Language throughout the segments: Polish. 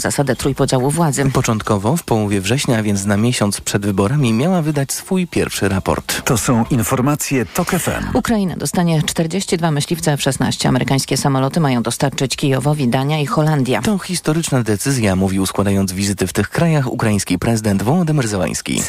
zasadę trójpodziału władzy. Początkowo w połowie września, więc na miesiąc przed wyborami, miała wydać swój pierwszy raport. To są informacje TOK FM. Ukraina dostanie 42 myśliwce F-16. Amerykańskie samoloty mają dostarczyć Kijowowi Dania i Holandia. To historyczna decyzja, mówił składając wizyty w tych krajach ukraiński prezydent Wołodymyr Zełański.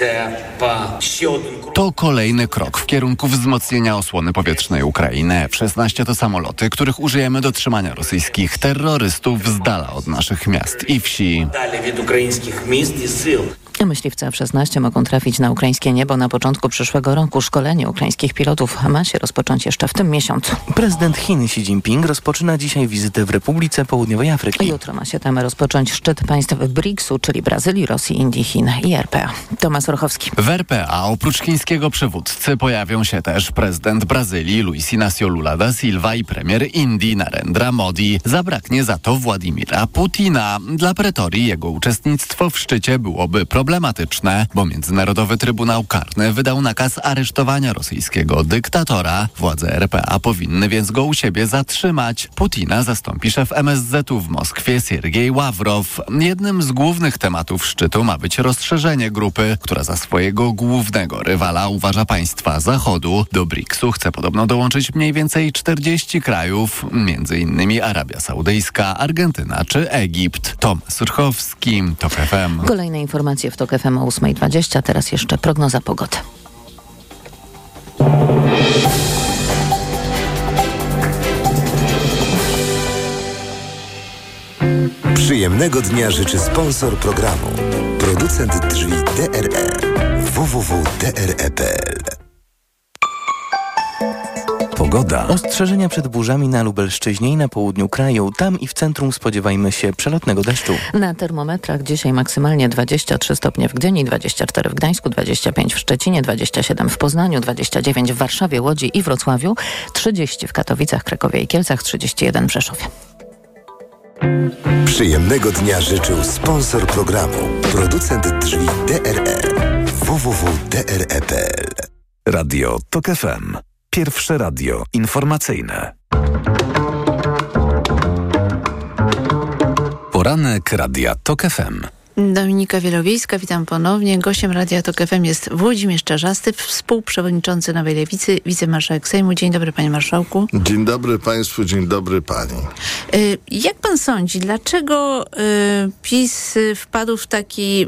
To kolejny krok w kierunku wzmocnienia osłony powietrznej Ukrainy. F-16 to samoloty, których użyjemy do trzymania rosyjskich terrorystów z dala od naszych miast i всі. Далі від українських міст і сил Myśliwce F-16 mogą trafić na ukraińskie niebo na początku przyszłego roku. Szkolenie ukraińskich pilotów ma się rozpocząć jeszcze w tym miesiącu. Prezydent Chin Xi Jinping rozpoczyna dzisiaj wizytę w Republice Południowej Afryki. Jutro ma się tam rozpocząć szczyt państw BRICS-u, czyli Brazylii, Rosji, Indii, Chin i RPA. Tomasz Orchowski. W RPA oprócz chińskiego przywódcy pojawią się też prezydent Brazylii Luis Inácio Lula da Silva i premier Indii Narendra Modi. Zabraknie za to Władimira Putina. Dla Pretorii jego uczestnictwo w szczycie byłoby problematyczne, bo Międzynarodowy Trybunał Karny wydał nakaz aresztowania rosyjskiego dyktatora. Władze RPA powinny więc go u siebie zatrzymać. Putina zastąpi szef MSZ-u w Moskwie Siergiej Ławrow. Jednym z głównych tematów szczytu ma być rozszerzenie grupy, która za swojego głównego rywala uważa państwa Zachodu. Do BRICS-u chce podobno dołączyć mniej więcej 40 krajów, innymi Arabia Saudyjska, Argentyna czy Egipt. Tom Surchowski, TOK FM. Kolejne informacje w TOK FM o 8.20, teraz jeszcze prognoza pogody. Przyjemnego dnia życzy sponsor programu. Producent drzwi DRE www.dre.pl Pogoda. Ostrzeżenia przed burzami na Lubelszczyźnie i na południu kraju. Tam i w centrum spodziewajmy się przelotnego deszczu. Na termometrach dzisiaj maksymalnie 23 stopnie w Gdyni, 24 w Gdańsku, 25 w Szczecinie, 27 w Poznaniu, 29 w Warszawie, Łodzi i Wrocławiu, 30 w Katowicach, Krakowie i Kielcach, 31 w Rzeszowie. Przyjemnego dnia życzył sponsor programu. Producent drzwi DRE www.dre.pl Radio TOK FM. Pierwsze radio informacyjne. Poranek Radia TOK FM. Dominika Wielowiejska, witam ponownie. Gościem Radia Tok FM jest Włodzimierz Czarzasty, współprzewodniczący Nowej Lewicy, wicemarszałek Sejmu. Dzień dobry, panie marszałku. Dzień dobry państwu, dzień dobry pani. Y, jak pan sądzi, dlaczego y, PiS wpadł w taki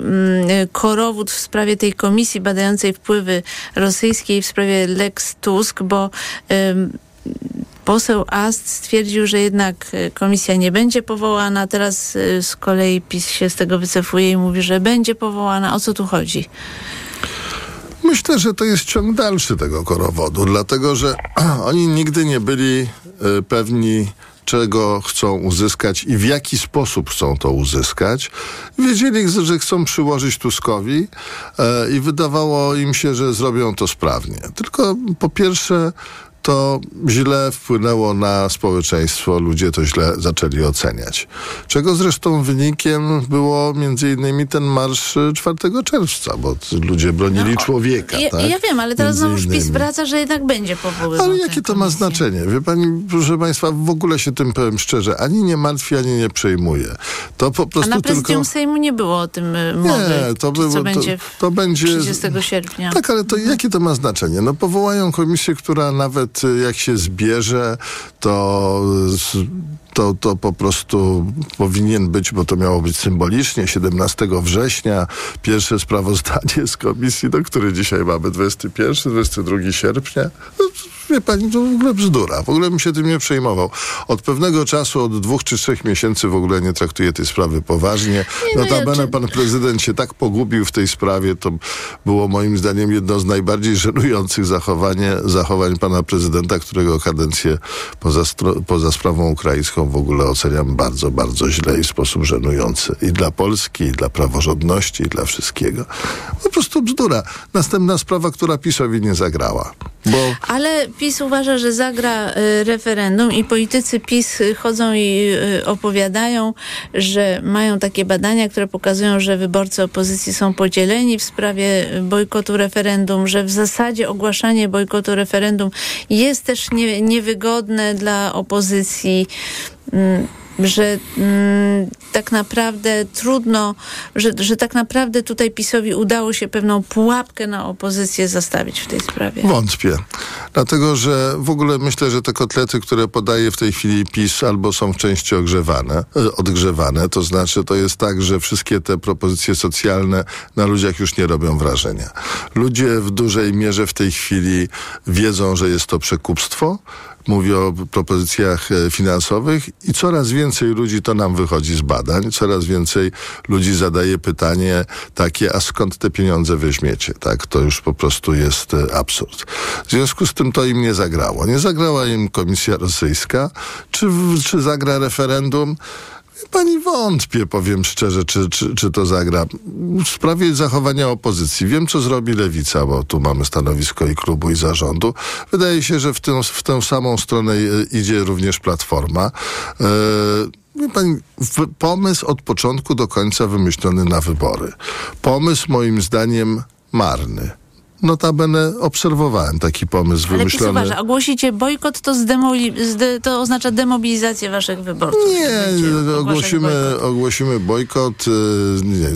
y, korowód w sprawie tej komisji badającej wpływy rosyjskie w sprawie Lex Tusk, bo Poseł Ast stwierdził, że jednak komisja nie będzie powołana. Teraz z kolei PiS się z tego wycofuje i mówi, że będzie powołana. O co tu chodzi? Myślę, że to jest ciąg dalszy tego korowodu, dlatego że oni nigdy nie byli pewni czego chcą uzyskać i w jaki sposób chcą to uzyskać. Wiedzieli, że chcą przyłożyć Tuskowi e, i wydawało im się, że zrobią to sprawnie. Tylko po pierwsze to źle wpłynęło na społeczeństwo, ludzie to źle zaczęli oceniać. Czego zresztą wynikiem było między innymi ten marsz 4 czerwca, bo ludzie bronili no, człowieka. Ja, tak? ja wiem, ale teraz znowu PiS wraca, że jednak będzie powoływał. Ale jakie to ma znaczenie? Wie pani, proszę państwa, w ogóle się tym powiem szczerze, ani nie martwi, ani nie przejmuje. To po prostu A na prezydium tylko... Sejmu nie było o tym y, mowy. Nie, to, było, co to, będzie to będzie 30 sierpnia. Tak, ale to jakie to ma znaczenie? No powołają komisję, która nawet jak się zbierze, to to, to po prostu powinien być, bo to miało być symbolicznie, 17 września, pierwsze sprawozdanie z komisji, do której dzisiaj mamy 21, 22 sierpnia. No, wie pani, to w ogóle bzdura. W ogóle bym się tym nie przejmował. Od pewnego czasu, od dwóch czy trzech miesięcy w ogóle nie traktuję tej sprawy poważnie. Nie, no Notabene ja, pan prezydent się tak pogubił w tej sprawie, to było moim zdaniem jedno z najbardziej żenujących zachowanie, zachowań pana prezydenta, którego kadencję poza, poza sprawą ukraińską w ogóle oceniam bardzo, bardzo źle i w sposób żenujący. I dla Polski, i dla praworządności, i dla wszystkiego. Po prostu bzdura. Następna sprawa, która PiSowi nie zagrała. Bo... Ale PiS uważa, że zagra y, referendum i politycy PiS chodzą i y, opowiadają, że mają takie badania, które pokazują, że wyborcy opozycji są podzieleni w sprawie bojkotu referendum, że w zasadzie ogłaszanie bojkotu referendum jest też nie, niewygodne dla opozycji. Że mm, tak naprawdę trudno, że, że tak naprawdę tutaj PiSowi udało się pewną pułapkę na opozycję zastawić w tej sprawie. Wątpię. Dlatego, że w ogóle myślę, że te kotlety, które podaje w tej chwili PiS, albo są w części ogrzewane, e, odgrzewane. To znaczy, to jest tak, że wszystkie te propozycje socjalne na ludziach już nie robią wrażenia. Ludzie w dużej mierze w tej chwili wiedzą, że jest to przekupstwo. Mówię o propozycjach e, finansowych i coraz więcej ludzi, to nam wychodzi z badań, coraz więcej ludzi zadaje pytanie takie, a skąd te pieniądze weźmiecie? Tak, to już po prostu jest e, absurd. W związku z tym to im nie zagrało. Nie zagrała im Komisja Rosyjska. Czy, czy zagra referendum? Pani wątpię, powiem szczerze, czy, czy, czy to zagra. W sprawie zachowania opozycji wiem, co zrobi lewica, bo tu mamy stanowisko i klubu, i zarządu. Wydaje się, że w, tę w tę samą stronę e, idzie również platforma. E, Wie pani, pomysł od początku do końca wymyślony na wybory. Pomysł moim zdaniem marny. Notabene obserwowałem taki pomysł Ale wymyślony. uważa, ogłosicie bojkot, to, zdemoli, zde, to oznacza demobilizację waszych wyborców. Nie, ogłosimy, bojkot. ogłosimy bojkot. y, Nie,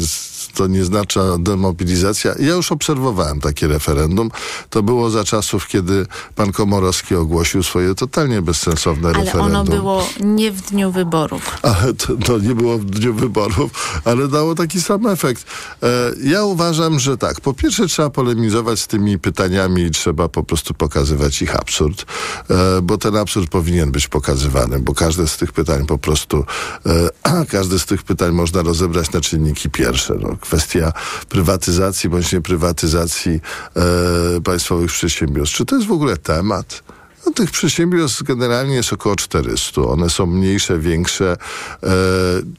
to nie znaczy demobilizacja. Ja już obserwowałem takie referendum. To było za czasów, kiedy pan Komorowski ogłosił swoje totalnie bezsensowne Ale referendum. ono było nie w dniu wyborów. Ale to, to nie było w dniu wyborów, ale dało taki sam efekt. E, ja uważam, że tak. Po pierwsze trzeba polemizować z tymi pytaniami i trzeba po prostu pokazywać ich absurd, e, bo ten absurd powinien być pokazywany, bo każde z tych pytań po prostu, e, każde z tych pytań można rozebrać na czynniki pierwsze. No, kwestia prywatyzacji bądź nieprywatyzacji e, państwowych przedsiębiorstw. Czy to jest w ogóle temat? No, tych przedsiębiorstw generalnie jest około 400. One są mniejsze, większe. E,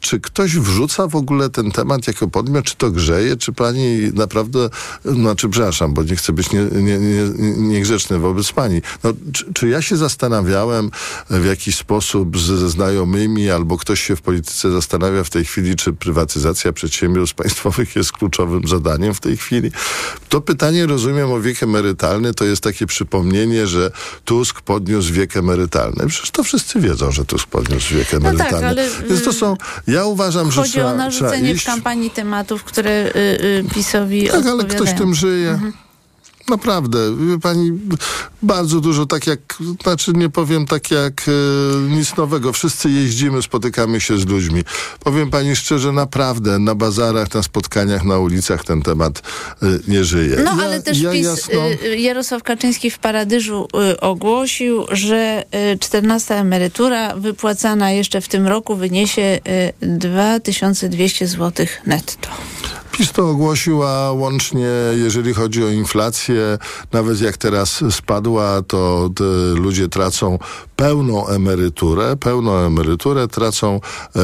czy ktoś wrzuca w ogóle ten temat jako podmiot? Czy to grzeje? Czy pani naprawdę, znaczy przepraszam, bo nie chcę być nie, nie, nie, niegrzeczny wobec pani. No, czy, czy ja się zastanawiałem w jakiś sposób ze znajomymi albo ktoś się w polityce zastanawia w tej chwili, czy prywatyzacja przedsiębiorstw państwowych jest kluczowym zadaniem w tej chwili? To pytanie rozumiem o wiek emerytalny, to jest takie przypomnienie, że Tusk podniósł wiek emerytalny. Przecież to wszyscy wiedzą, że Tusk podniósł wiek tak, emerytalny. ale, Więc to są, ja uważam, że Chodzi trzeba, o trzeba narzucenie w kampanii tematów, które y, y, PiSowi Tak, ale ktoś tym żyje. Naprawdę, wie pani, bardzo dużo, tak jak, znaczy nie powiem tak jak e, nic nowego. Wszyscy jeździmy, spotykamy się z ludźmi. Powiem pani szczerze, naprawdę na bazarach, na spotkaniach, na ulicach ten temat e, nie żyje. No Ja- ale też ja PiS, jasno- y, Jarosław Kaczyński w Paradyżu y, ogłosił, że y, 14 emerytura wypłacana jeszcze w tym roku wyniesie y, 2200 zł netto. PiS to ogłosił, a łącznie, jeżeli chodzi o inflację, nawet jak teraz spadła, to te ludzie tracą pełną emeryturę, pełną emeryturę, tracą e,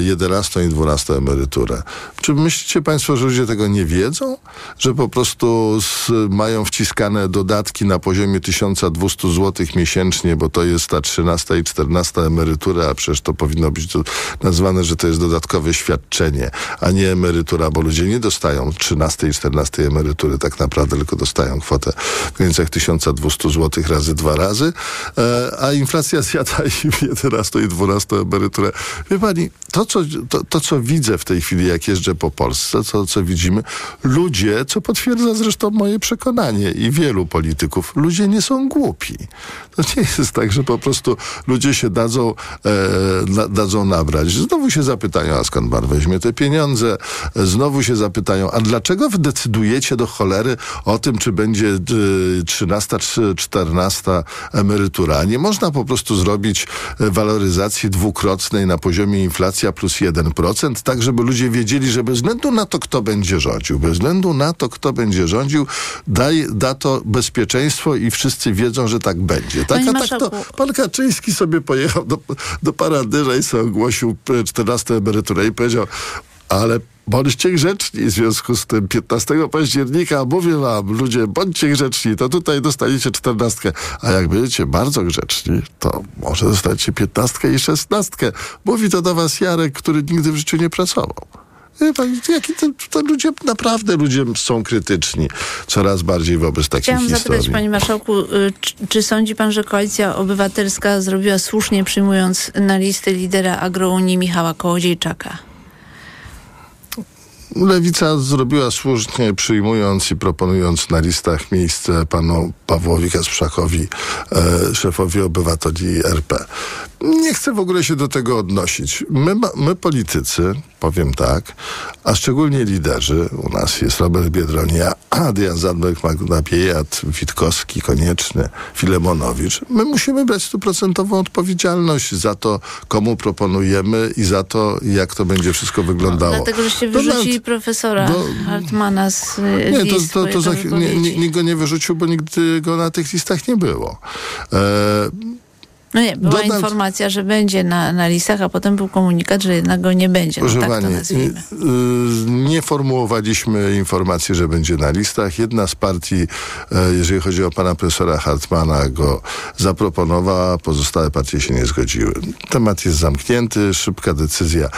11 i 12 emeryturę. Czy myślicie Państwo, że ludzie tego nie wiedzą? Że po prostu z, mają wciskane dodatki na poziomie 1200 zł miesięcznie, bo to jest ta 13 i 14 emerytura, a przecież to powinno być nazwane, że to jest dodatkowe świadczenie, a nie emerytura, bo ludzie nie dostają 13 i 14 emerytury tak naprawdę, tylko dostają kwotę w granicach 1200 zł razy dwa razy, e, a inflacja zjada im 11 i 12 emeryturę. Wie pani, to co, to, to co widzę w tej chwili, jak jeżdżę po Polsce, to co widzimy, ludzie, co potwierdza zresztą moje przekonanie i wielu polityków, ludzie nie są głupi. To nie jest tak, że po prostu ludzie się dadzą, e, dadzą nabrać. Znowu się zapytają, a skąd pan weźmie te pieniądze? Znowu się zapytają, a dlaczego wy decydujecie do cholery o tym, czy będzie e, 13 czy 14 emerytura? Nie można po prostu zrobić e, waloryzacji dwukrotnej na poziomie inflacja plus 1%, tak żeby ludzie wiedzieli, że bez względu na to, kto będzie rządził, bez względu na to, kto będzie rządził, daj, da to bezpieczeństwo i wszyscy wiedzą, że tak będzie. Tak, Panie a tak to pan Kaczyński sobie pojechał do, do Paradyża i sobie ogłosił e, 14 emeryturę i powiedział, ale bądźcie grzeczni w związku z tym 15 października mówię wam, ludzie, bądźcie grzeczni, to tutaj dostaniecie 14. A jak będziecie bardzo grzeczni, to może dostaniecie 15 i 16. Mówi to do was Jarek, który nigdy w życiu nie pracował. Pan, Jaki to, to ludzie, naprawdę ludzie są krytyczni coraz bardziej wobec takich Chciałam historii. zapytać, panie marszałku, y, czy, czy sądzi pan, że koalicja obywatelska zrobiła słusznie przyjmując na listę lidera agrounii Michała Kołodziejczaka? Lewica zrobiła słusznie, przyjmując i proponując na listach miejsce panu Pawłowi Kasprzakowi, e, szefowi obywateli RP. Nie chcę w ogóle się do tego odnosić. My, my politycy, powiem tak, a szczególnie liderzy, u nas jest Robert Biedronia, Adrian Zandberg, Magda Piejat, Witkowski, Konieczny, Filemonowicz. My musimy brać stuprocentową odpowiedzialność za to, komu proponujemy i za to, jak to będzie wszystko wyglądało. Dlatego, żeście Donald- profesora do- Hartmana z nie, to, to, to za, nie, nikt go nie wyrzucił, bo nigdy go na tych listach nie było. E, No nie, była Donald- informacja, że będzie na, na listach, a potem był komunikat, że jednak go nie będzie. No, tak pani, y, nie formułowaliśmy informacji, że będzie na listach. Jedna z partii, e, jeżeli chodzi o pana profesora Hartmana, go zaproponowała, pozostałe partie się nie zgodziły. Temat jest zamknięty, szybka decyzja.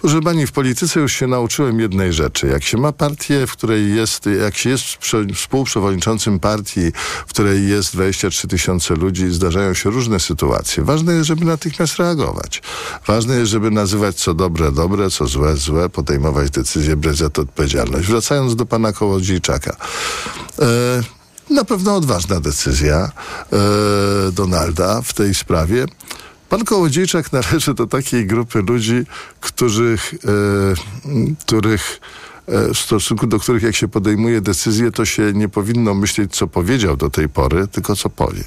Proszę pani, w polityce już się nauczyłem jednej rzeczy. Jak się ma partię, w której jest, jak się jest prze- współprzewodniczącym partii, w której jest 23 tysiące ludzi, zdarzają się różne sytuacje. Ważne jest, żeby natychmiast reagować. Ważne jest, żeby nazywać co dobre, dobre, co złe, złe, podejmować decyzje, brać za to odpowiedzialność. Wracając do pana Kołodziejczaka. E, na pewno odważna decyzja e, Donalda w tej sprawie. Pan Kołodziejczak należy do takiej grupy ludzi, których, e, których w stosunku do których jak się podejmuje decyzję, to się nie powinno myśleć, co powiedział do tej pory, tylko co powie.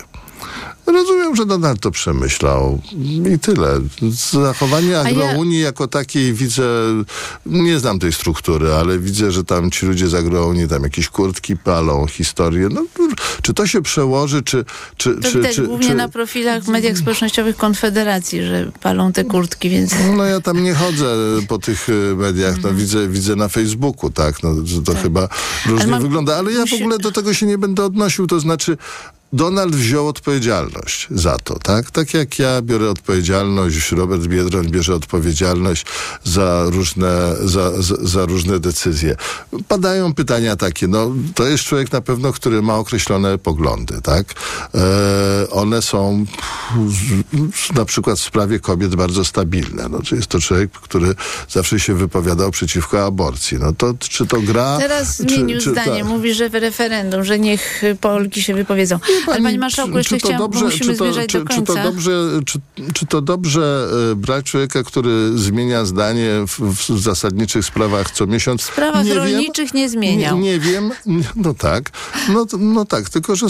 Rozumiem, że Donald to przemyślał. I tyle. Zachowanie ja- agrounii jako takiej widzę, nie znam tej struktury, ale widzę, że tam ci ludzie z agrounii tam jakieś kurtki palą, historie. No, czy to się przełoży, czy... czy, To czy, widać czy, głównie czy na profilach w mediach społecznościowych Konfederacji, że palą te kurtki, więc... No ja tam nie chodzę po tych y, mediach, no widzę, widzę na Facebooku, tak, no to chyba różnie mam- wygląda, ale ja w ogóle do tego się nie będę odnosił, to znaczy Donald wziął odpowiedzialność za to, tak? Tak jak ja biorę odpowiedzialność, Robert Biedroń bierze odpowiedzialność za różne, za, za, za różne decyzje. Padają pytania takie, no to jest człowiek na pewno, który ma określone poglądy, tak? E, one są na przykład w sprawie kobiet bardzo stabilne. No, czy jest to człowiek, który zawsze się wypowiadał przeciwko aborcji. No to czy to gra? Teraz czy- zmienił czy- zdanie, tak. mówi, że w referendum, że niech Polki się wypowiedzą. Ale panie marszałku, czy, jeszcze czy to dobrze, musimy czy to, czy, do czy końca. to dobrze, czy, czy to dobrze e, brać człowieka, który zmienia zdanie w, w zasadniczych sprawach co miesiąc? W sprawach nie rolniczych nie zmieniał. Nie, nie wiem, no tak, no, no tak, tylko że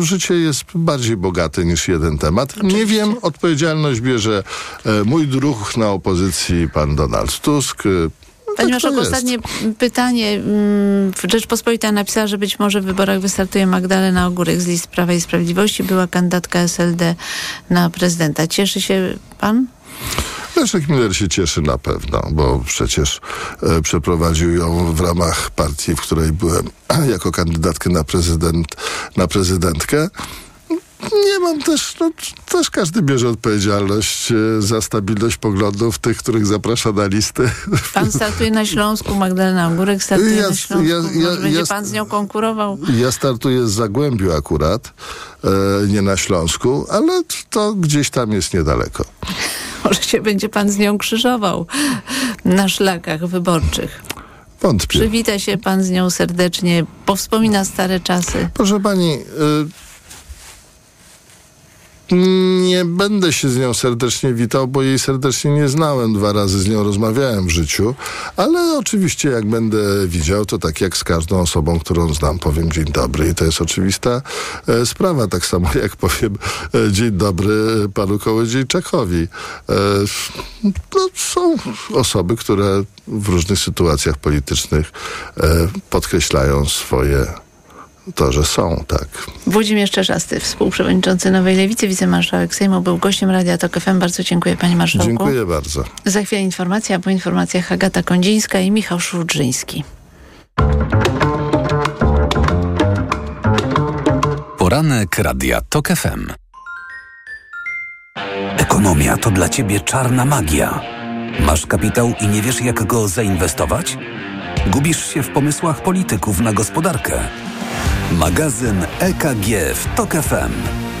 życie jest bardziej bogate niż jeden temat. Nie wiem, odpowiedzialność bierze e, mój druh na opozycji, pan Donald Tusk. Panie tak jest. ostatnie pytanie. Mm, Rzeczpospolita napisała, że być może w wyborach wystartuje Magdalena Ogórek z list Prawa i Sprawiedliwości. Była kandydatka SLD na prezydenta. Cieszy się pan? Leszek Miller się cieszy na pewno, bo przecież e, przeprowadził ją w ramach partii, w której byłem jako kandydatkę na prezydent, na prezydentkę. Nie mam też, no, też każdy bierze odpowiedzialność e, za stabilność poglądów tych, których zaprasza na listy. Pan startuje na Śląsku, Magdalena Ogórek startuje Ja- na Śląsku. ja- ja- Może będzie pan z nią konkurował? Ja startuję z Zagłębiu akurat, e, nie na Śląsku, ale to gdzieś tam jest niedaleko. Może się będzie pan z nią krzyżował na szlakach wyborczych. Wątpię. Przywita się pan z nią serdecznie, powspomina stare czasy. Proszę pani, y, nie będę się z nią serdecznie witał, bo jej serdecznie nie znałem. Dwa razy z nią rozmawiałem w życiu, ale oczywiście jak będę widział, to tak jak z każdą osobą, którą znam, powiem dzień dobry i to jest oczywista e, sprawa. Tak samo jak powiem e, dzień dobry panu Kołodziejczakowi. E, no, są osoby, które w różnych sytuacjach politycznych e, podkreślają swoje to, że są, tak. Włodzimierz Czerzasty, współprzewodniczący Nowej Lewicy, wicemarszałek Sejmu, był gościem Radia Tok FM. Bardzo dziękuję panie marszałku. Dziękuję bardzo. Za chwilę informacja, a po informacjach Agata Kondzińska i Michał Szurdżyński. Poranek Radia TOK FM. Ekonomia to dla ciebie czarna magia. Masz kapitał i nie wiesz jak go zainwestować? Gubisz się w pomysłach polityków na gospodarkę? Magazyn EKG w TOK FM.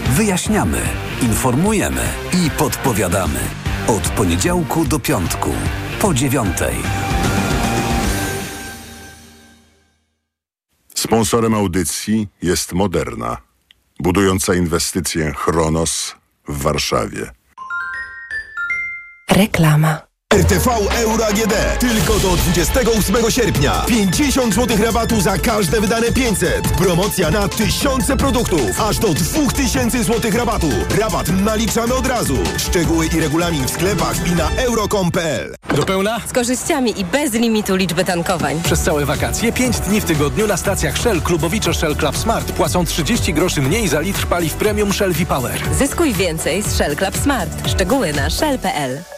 Wyjaśniamy, informujemy i podpowiadamy. Od poniedziałku do piątku, po dziewiątej. Sponsorem audycji jest Moderna, budująca inwestycję Chronos w Warszawie. Reklama. RTV Euro AGD. Tylko do 28 sierpnia. 50 zł rabatu za każde wydane 500. Promocja na tysiące produktów. Aż do 2000 zł rabatu. Rabat naliczamy od razu. Szczegóły i regulamin w sklepach i na euro.com.pl. Do pełna? Z korzyściami i bez limitu liczby tankowań. Przez całe wakacje 5 dni w tygodniu na stacjach Shell Klubowicze Shell Club Smart płacą 30 groszy mniej za litr paliw premium Shell V-Power. Zyskuj więcej z Shell Club Smart. Szczegóły na shell.pl.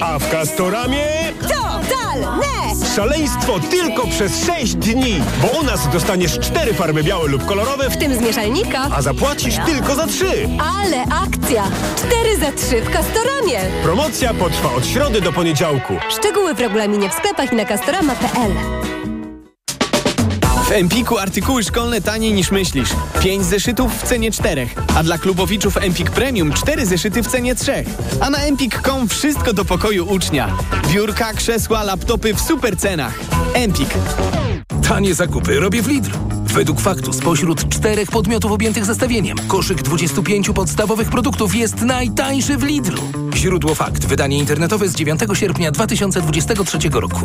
A w Castoramie... Totalne! Szaleństwo tylko przez 6 dni, bo u nas dostaniesz 4 farby białe lub kolorowe, W tym z mieszalnika. a zapłacisz tylko za 3. Ale akcja! 4 za 3 w Castoramie. Promocja potrwa od środy do poniedziałku. Szczegóły w regulaminie w sklepach i na castorama.pl. W Empiku artykuły szkolne taniej niż myślisz. 5 zeszytów w cenie 4, a dla klubowiczów Empik Premium 4 zeszyty w cenie 3. A na empik.com wszystko do pokoju ucznia. Biurka, krzesła, laptopy w super cenach. Empik. Tanie zakupy robię w Lidlu. Według faktu spośród czterech podmiotów objętych zestawieniem koszyk 25 podstawowych produktów jest najtańszy w Lidlu. Źródło fakt. Wydanie internetowe z 9 sierpnia 2023 roku.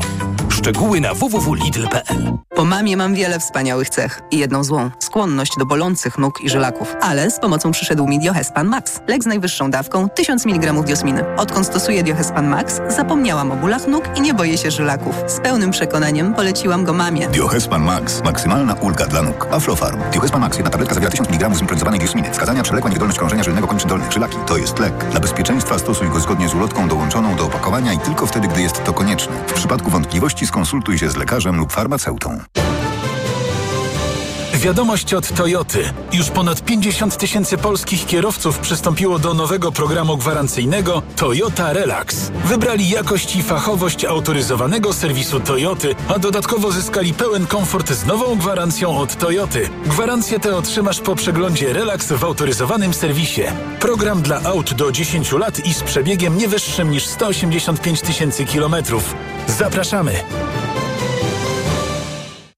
Szczegóły na www.lidl.pl Po mamie mam wiele wspaniałych cech i jedną złą. Skłonność do bolących nóg i żylaków. Ale z pomocą przyszedł mi Diohespan Max. Lek z najwyższą dawką 1000 mg diosminy. Odkąd stosuję Diohespan Max, zapomniałam o bólach nóg i nie boję się żylaków. Z pełnym przekonaniem poleciłam go mamie. Diohespan Max. Maksymalna ulga dla nóg. Aflofarm. Diohespan Max. Jedna tabletka zawiera 1000 mg zimpronizowanej diosminy. Wskazania przewlekła niewydolność krążenia żylnego kończyn dolnych. Żylaki. To jest lek. Dla bezpieczeństwa stosuj go zgodnie z ulotką dołączoną do opakowania i tylko wtedy, gdy jest to konieczne. W przypadku wątpliwości skonsultuj się z lekarzem lub farmaceutą. Wiadomość od Toyoty. Już ponad 50 tysięcy polskich kierowców przystąpiło do nowego programu gwarancyjnego Toyota Relax. Wybrali jakość i fachowość autoryzowanego serwisu Toyoty, a dodatkowo zyskali pełen komfort z nową gwarancją od Toyoty. Gwarancję tę otrzymasz po przeglądzie Relax w autoryzowanym serwisie. Program dla aut do 10 lat i z przebiegiem nie wyższym niż 185 tysięcy kilometrów. Zapraszamy!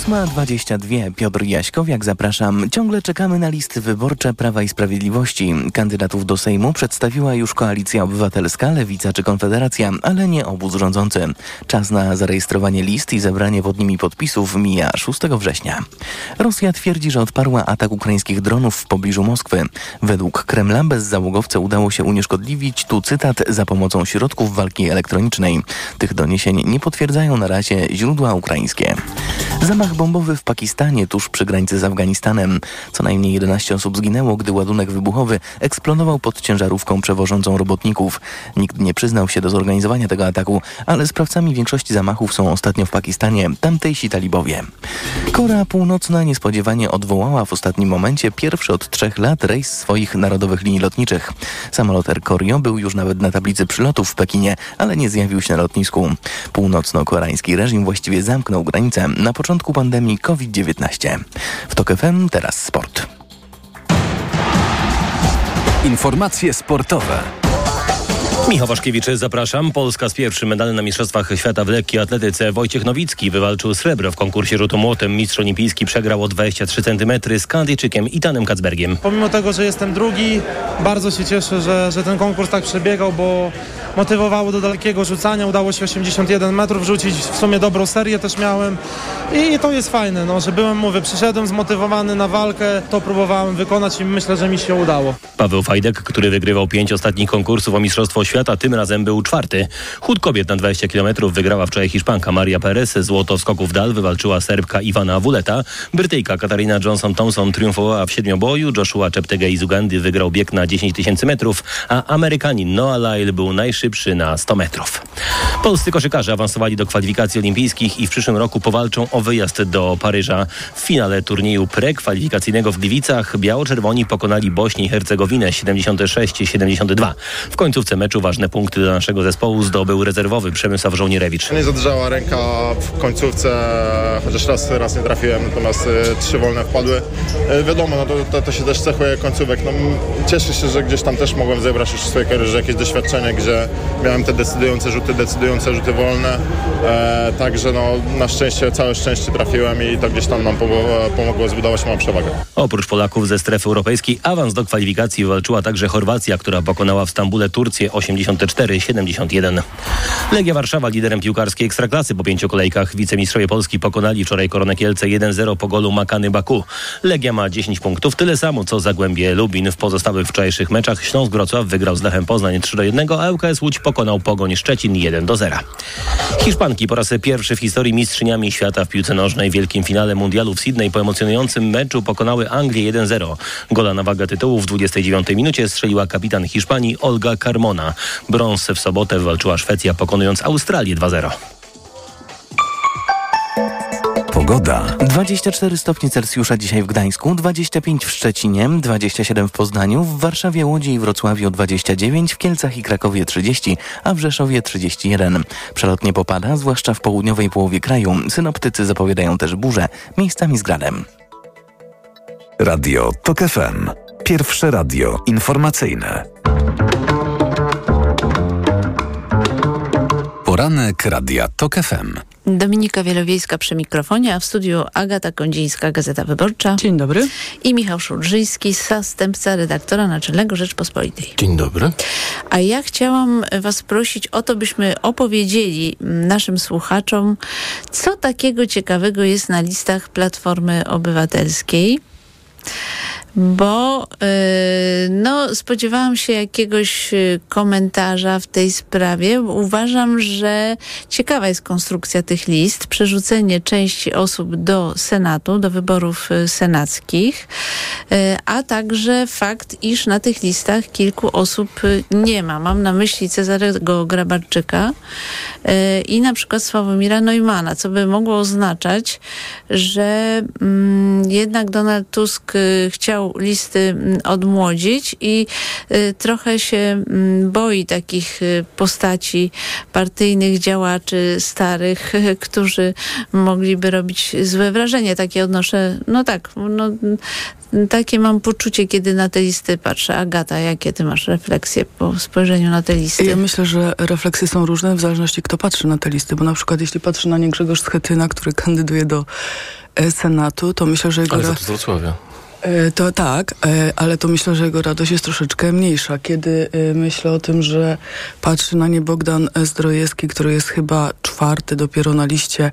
8.22. Piotr Jaśkowiak, zapraszam. Ciągle czekamy na listy wyborcze Prawa i Sprawiedliwości. Kandydatów do Sejmu przedstawiła już Koalicja Obywatelska, Lewica czy Konfederacja, ale nie obóz rządzący. Czas na zarejestrowanie list i zebranie pod nimi podpisów mija 6 września. Rosja twierdzi, że odparła atak ukraińskich dronów w pobliżu Moskwy. Według Kremla bezzałogowce udało się unieszkodliwić, tu cytat, za pomocą środków walki elektronicznej. Tych doniesień nie potwierdzają na razie źródła ukraińskie. Zamach bombowy w Pakistanie tuż przy granicy z Afganistanem. Co najmniej 11 osób zginęło, gdy ładunek wybuchowy eksplodował pod ciężarówką przewożącą robotników. Nikt nie przyznał się do zorganizowania tego ataku, ale sprawcami większości zamachów są ostatnio w Pakistanie tamtejsi talibowie. Korea Północna niespodziewanie odwołała w ostatnim momencie pierwszy od trzech lat rejs swoich narodowych linii lotniczych. Samolot Air Koryo był już nawet na tablicy przylotów w Pekinie, ale nie zjawił się na lotnisku. Północno-koreański reżim właściwie zamknął granice na początku pandemii COVID-19. W TOK FM teraz sport. Informacje sportowe. Michał Waszkiewicz, zapraszam. Polska z pierwszym medalem na Mistrzostwach Świata w lekkiej atletyce. Wojciech Nowicki wywalczył srebro w konkursie rzutu młotem. Mistrz olimpijski przegrał o 23 cm z Kanadyjczykiem Itanem Kacbergiem. Pomimo tego, że jestem drugi, bardzo się cieszę, że, że ten konkurs tak przebiegał, bo motywowało do dalekiego rzucania. Udało się 81 metrów rzucić. W sumie dobrą serię też miałem. I to jest fajne, no, że byłem, mówię, przyszedłem zmotywowany na walkę. To próbowałem wykonać i myślę, że mi się udało. Paweł Fajdek, który wygrywał pięć ostatnich konkursów o Mistrzostwo Świata, tym razem był czwarty. Chód kobiet na 20 km wygrała wczoraj Hiszpanka Maria Perez. Złoto w skoku w dal wywalczyła Serbka Iwana Wuleta. Brytyjka Katarina Johnson-Thompson triumfowała w siedmioboju. Joshua Cheptegei z Ugandy wygrał bieg na 10 tysięcy metrów, a Amerykanin Noah Lyle był najszybszy na 100 metrów. Polscy koszykarze awansowali do kwalifikacji olimpijskich i w przyszłym roku powalczą o wyjazd do Paryża. W finale turnieju prekwalifikacyjnego w Gliwicach biało-czerwoni pokonali Bośnię i Hercegowinę 76-72. W końcówce meczu ważne punkty dla naszego zespołu zdobył rezerwowy Przemysław Żołnierewicz. Nie zadrżała ręka w końcówce, chociaż raz, raz nie trafiłem, natomiast y, trzy wolne wpadły. Y, wiadomo, no to, to, to się też cechuje końcówek. No, cieszę się, że gdzieś tam też mogłem zebrać już w swojej karierze jakieś doświadczenie, gdzie miałem te decydujące rzuty, decydujące rzuty wolne. E, także no, na szczęście, całe szczęście trafiłem i to gdzieś tam nam pomogło zbudować moją przewagę. Oprócz Polaków ze strefy europejskiej awans do kwalifikacji walczyła także Chorwacja, która pokonała w Stambule Turcję 84-71. Legia Warszawa liderem piłkarskiej Ekstraklasy po pięciu kolejkach. Wicemistrzowie Polski pokonali wczoraj Koronę Kielce 1-0 po golu Makany Baku. Legia ma 10 punktów, tyle samo co Zagłębie Lubin. W pozostałych wczorajszych meczach Śląsk Wrocław wygrał z Lechem Poznań 3-1, a ŁKS Łódź pokonał Pogoń Szczecin 1-0. Hiszpanki po raz pierwszy w historii mistrzyniami świata w piłce nożnej w wielkim finale mundialu w Sydney po emocjonującym meczu pokonały Anglię 1-0. Gola na wagę tytułu w 29 minucie strzeliła kapitan Hiszpanii Olga Carmona. Brąz w sobotę walczyła Szwecja pokonując Australię 2-0. Pogoda. 24 stopnie Celsjusza dzisiaj w Gdańsku, 25 w Szczecinie, 27 w Poznaniu, w Warszawie, Łodzi i Wrocławiu 29, w Kielcach i Krakowie 30, a w Rzeszowie 31. Przelotnie popada, zwłaszcza w południowej połowie kraju. Synoptycy zapowiadają też burze, miejscami z gradem. Radio TOK FM. Pierwsze radio informacyjne. Poranek Radia TOK FM. Dominika Wielowiejska przy mikrofonie, a w studiu Agata Kondzińska, Gazeta Wyborcza. Dzień dobry. I Michał Szudrzyński, zastępca redaktora naczelnego Rzeczpospolitej. Dzień dobry. A ja chciałam was prosić o to, byśmy opowiedzieli naszym słuchaczom, co takiego ciekawego jest na listach Platformy Obywatelskiej bo yy, no, spodziewałam się jakiegoś komentarza w tej sprawie. Uważam, że ciekawa jest konstrukcja tych list, przerzucenie części osób do Senatu, do wyborów senackich, yy, a także fakt, iż na tych listach kilku osób nie ma. Mam na myśli Cezarego Grabarczyka i na przykład Sławomira Neumana, co by mogło oznaczać, że mm, jednak Donald Tusk chciał listy mm, odmłodzić i y, trochę się mm, boi takich y, postaci partyjnych działaczy starych, którzy mogliby robić złe wrażenie. Takie odnoszę, no tak, no, takie mam poczucie, kiedy na te listy patrzę. Agata, jakie ty masz refleksje po spojrzeniu na te listy? Ja myślę, że refleksje są różne w zależności kto patrzy na te listy, bo na przykład jeśli patrzy na nie Grzegorz Schetyna, który kandyduje do e, Senatu, to myślę, że jego... Ale za to z Wrocławia. To tak, ale to myślę, że jego radość jest troszeczkę mniejsza. Kiedy myślę o tym, że patrzy na nie Bogdan Zdrojewski, który jest chyba czwarty dopiero na liście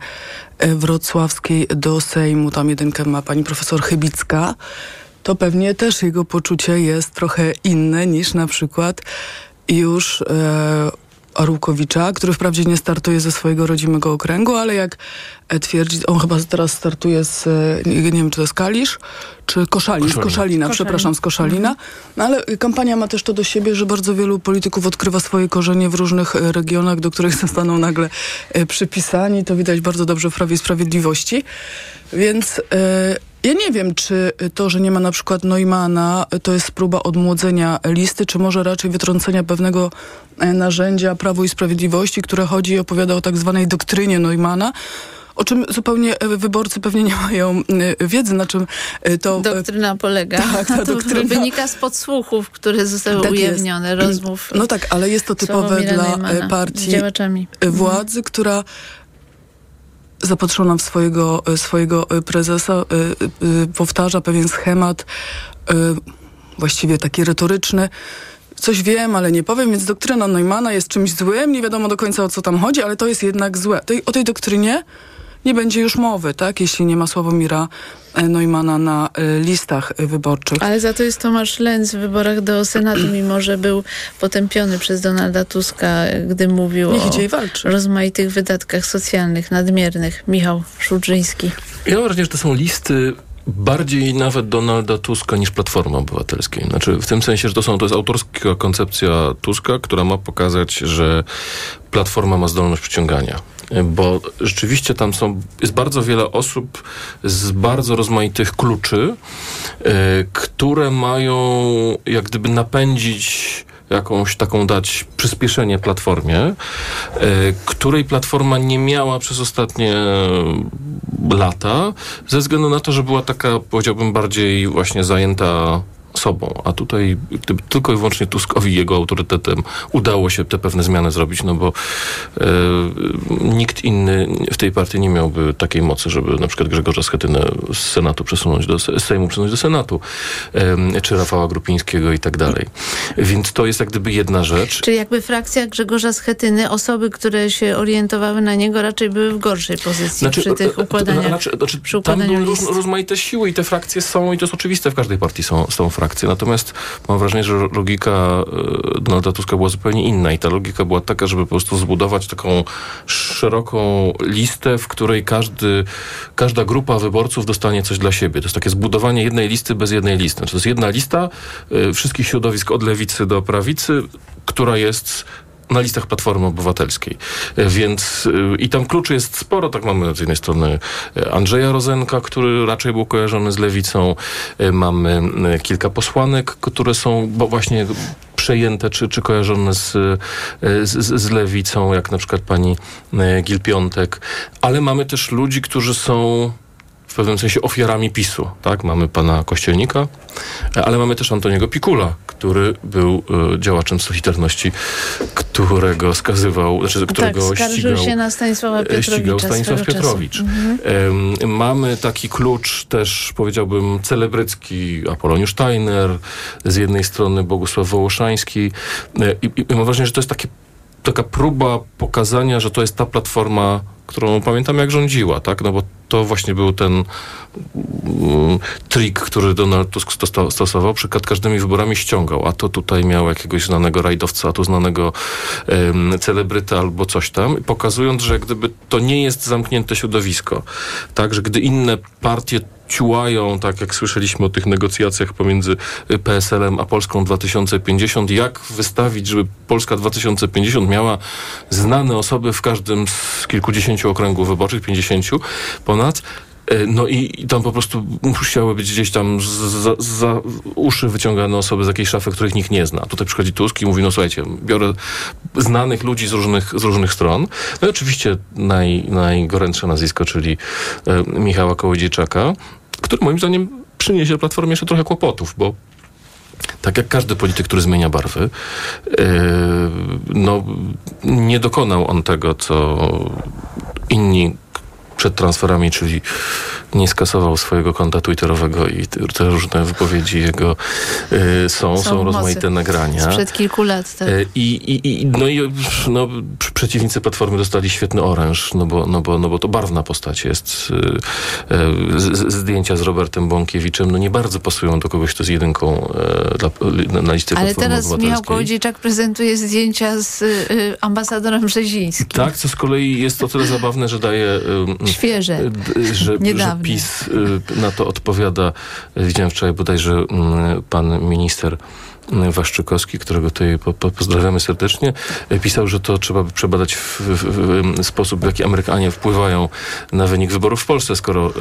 wrocławskiej do Sejmu, tam jedynkę ma pani profesor Chybicka, to pewnie też jego poczucie jest trochę inne niż na przykład już Arłukowicza, który wprawdzie nie startuje ze swojego rodzimego okręgu, ale jak twierdzi, on chyba teraz startuje z, nie, nie wiem czy to jest Kalisz, czy Koszalin, z Koszalina, przepraszam, z Koszalina. No ale kampania ma też to do siebie, że bardzo wielu polityków odkrywa swoje korzenie w różnych regionach, do których zostaną nagle przypisani. To widać bardzo dobrze w Prawie i Sprawiedliwości. Więc... Ja nie wiem, czy to, że nie ma na przykład Neumana, to jest próba odmłodzenia listy, czy może raczej wytrącenia pewnego narzędzia Prawo i Sprawiedliwości, które chodzi i opowiada o tak zwanej doktrynie Neumana, o czym zupełnie e, wyborcy pewnie nie mają e, wiedzy, na czym e, to... Doktryna polega. Tak, ta doktryna. wynika z podsłuchów, które zostały Tak jest. ujawnione, rozmów. No tak, ale jest to typowe dla Neumanna e, z partii e, władzy, która zapatrzona w swojego, e, swojego e, prezesa e, powtarza pewien schemat, właściwie taki retoryczny. Coś wiem, ale nie powiem, więc doktryna Neumana jest czymś złym, nie wiadomo do końca o co tam chodzi, ale to jest jednak złe. O tej doktrynie nie będzie już mowy, tak, jeśli nie ma Sławomira e, Neumana na e, listach e, wyborczych. Ale za to jest Tomasz Lenz w wyborach do Senatu, mimo że był potępiony przez Donalda Tuska, gdy mówił Niech o rozmaitych wydatkach socjalnych, nadmiernych. Michał Szudrzyński. Ja mam wrażenie, że to są listy bardziej nawet Donalda Tuska niż Platformy Obywatelskiej. Znaczy w tym sensie, że to, są, to jest autorska koncepcja Tuska, która ma pokazać, że Platforma ma zdolność przyciągania. Bo rzeczywiście tam są, jest bardzo wiele osób z bardzo rozmaitych kluczy, e, które mają jak gdyby napędzić jakąś taką dać przyspieszenie platformie, e, której platforma nie miała przez ostatnie lata, ze względu na to, że była taka, powiedziałbym, bardziej właśnie zajęta sobą, a tutaj gdyby tylko i wyłącznie Tuskowi jego autorytetem udało się te pewne zmiany zrobić, no bo e, nikt inny w tej partii nie miałby takiej mocy, żeby na przykład Grzegorza Schetynę z Senatu przesunąć do, z Sejmu przesunąć do Senatu, e, czy Rafała Grupińskiego i tak dalej. Więc to jest jak gdyby jedna rzecz. Czyli jakby frakcja Grzegorza Schetyny, osoby, które się orientowały na niego, raczej były w gorszej pozycji przy tych e, układaniach. Znaczy, znaczy, przy tam układaniu były list. róż, rozmaite siły i te frakcje są, i to jest oczywiste, w każdej partii są, są frakcje. Natomiast mam wrażenie, że logika e, Donalda Tuska była zupełnie inna i ta logika była taka, żeby po prostu zbudować taką szeroką listę, w której każdy, każda grupa wyborców dostanie coś dla siebie. To jest takie zbudowanie jednej listy bez jednej listy. Znaczy, to jest jedna lista e, wszystkich środowisk od lewicy do prawicy, która jest na listach Platformy Obywatelskiej. E, Więc e, i tam kluczy jest sporo. Tak mamy z jednej strony e, Andrzeja Rozenka, który raczej był kojarzony z lewicą. Mamy kilka posłanek, które są bo właśnie przejęte czy, czy kojarzone z, z, z lewicą, jak na przykład pani Gil Piątek. Ale mamy też ludzi, którzy są pewnym sensie ofiarami PiSu. Tak? Mamy pana Kościelnika, e, ale mamy też Antoniego Pikula, który był e, działaczem Solidarności, którego skazywał, znaczy, Tak, którego skarżył ścigał, się na Stanisława e, Piotrowicza ścigał Stanisław Piotrowicz. Mhm. Mamy taki klucz też, powiedziałbym, celebrycki Apoloniusz Steiner, z jednej strony Bogusław Wołoszański i, i mam wrażenie, że to jest takie, taka próba pokazania, że to jest ta platforma, którą pamiętam jak rządziła, tak? No bo to właśnie był ten mm, trik, który Donald Tusk sto- stosował. Przed każdymi wyborami ściągał, a to tutaj miał jakiegoś znanego rajdowca, a tu znanego um, celebryta albo coś tam, pokazując, że gdyby to nie jest zamknięte środowisko, tak, że gdy inne partie ciułają, tak jak słyszeliśmy o tych negocjacjach pomiędzy y, PSL-em a Polską 2050, jak wystawić, żeby Polska 2050 miała znane osoby w każdym z kilkudziesięciu okręgów wyborczych, 50 ponad, No i, i tam po prostu musiały być gdzieś tam za, za uszy wyciągane osoby z jakiejś szafy, których nikt nie zna. Tutaj przychodzi Tusk i mówi, no słuchajcie, biorę znanych ludzi z różnych, z różnych stron. No i oczywiście naj, najgorętsze nazwisko, czyli e, Michała Kołodziejczaka, który moim zdaniem przyniesie Platformie jeszcze trochę kłopotów, bo tak jak każdy polityk, który zmienia barwy, yy, no, nie dokonał on tego, co inni przed transferami, czyli nie skasował swojego konta twitterowego i te, różne wypowiedzi jego yy, są, są, Są rozmaite nagrania. Sprzed kilku lat. Tak. E, I, i, i, no i no, pr- przeciwnicy Platformy dostali świetny oręż, no bo, no bo, no bo to barwna postać jest. e, Z, z, zdjęcia z Robertem Bąkiewiczem no nie bardzo pasują do kogoś, kto jest jedynką dla, na, liście Ale Platformy teraz Michał. Kołodziejczak prezentuje zdjęcia z y, ambasadorem Brzezińskim. Tak, co z kolei jest o tyle zabawne, że daje... ym, Świeże. Że, że PiS y, na to odpowiada. Widziałem wczoraj bodajże mm, pan minister Waszczykowski, którego tutaj po, po, pozdrawiamy serdecznie, e, pisał, że to trzeba by przebadać w, w, w sposób, w jaki Amerykanie wpływają na wynik wyborów w Polsce, skoro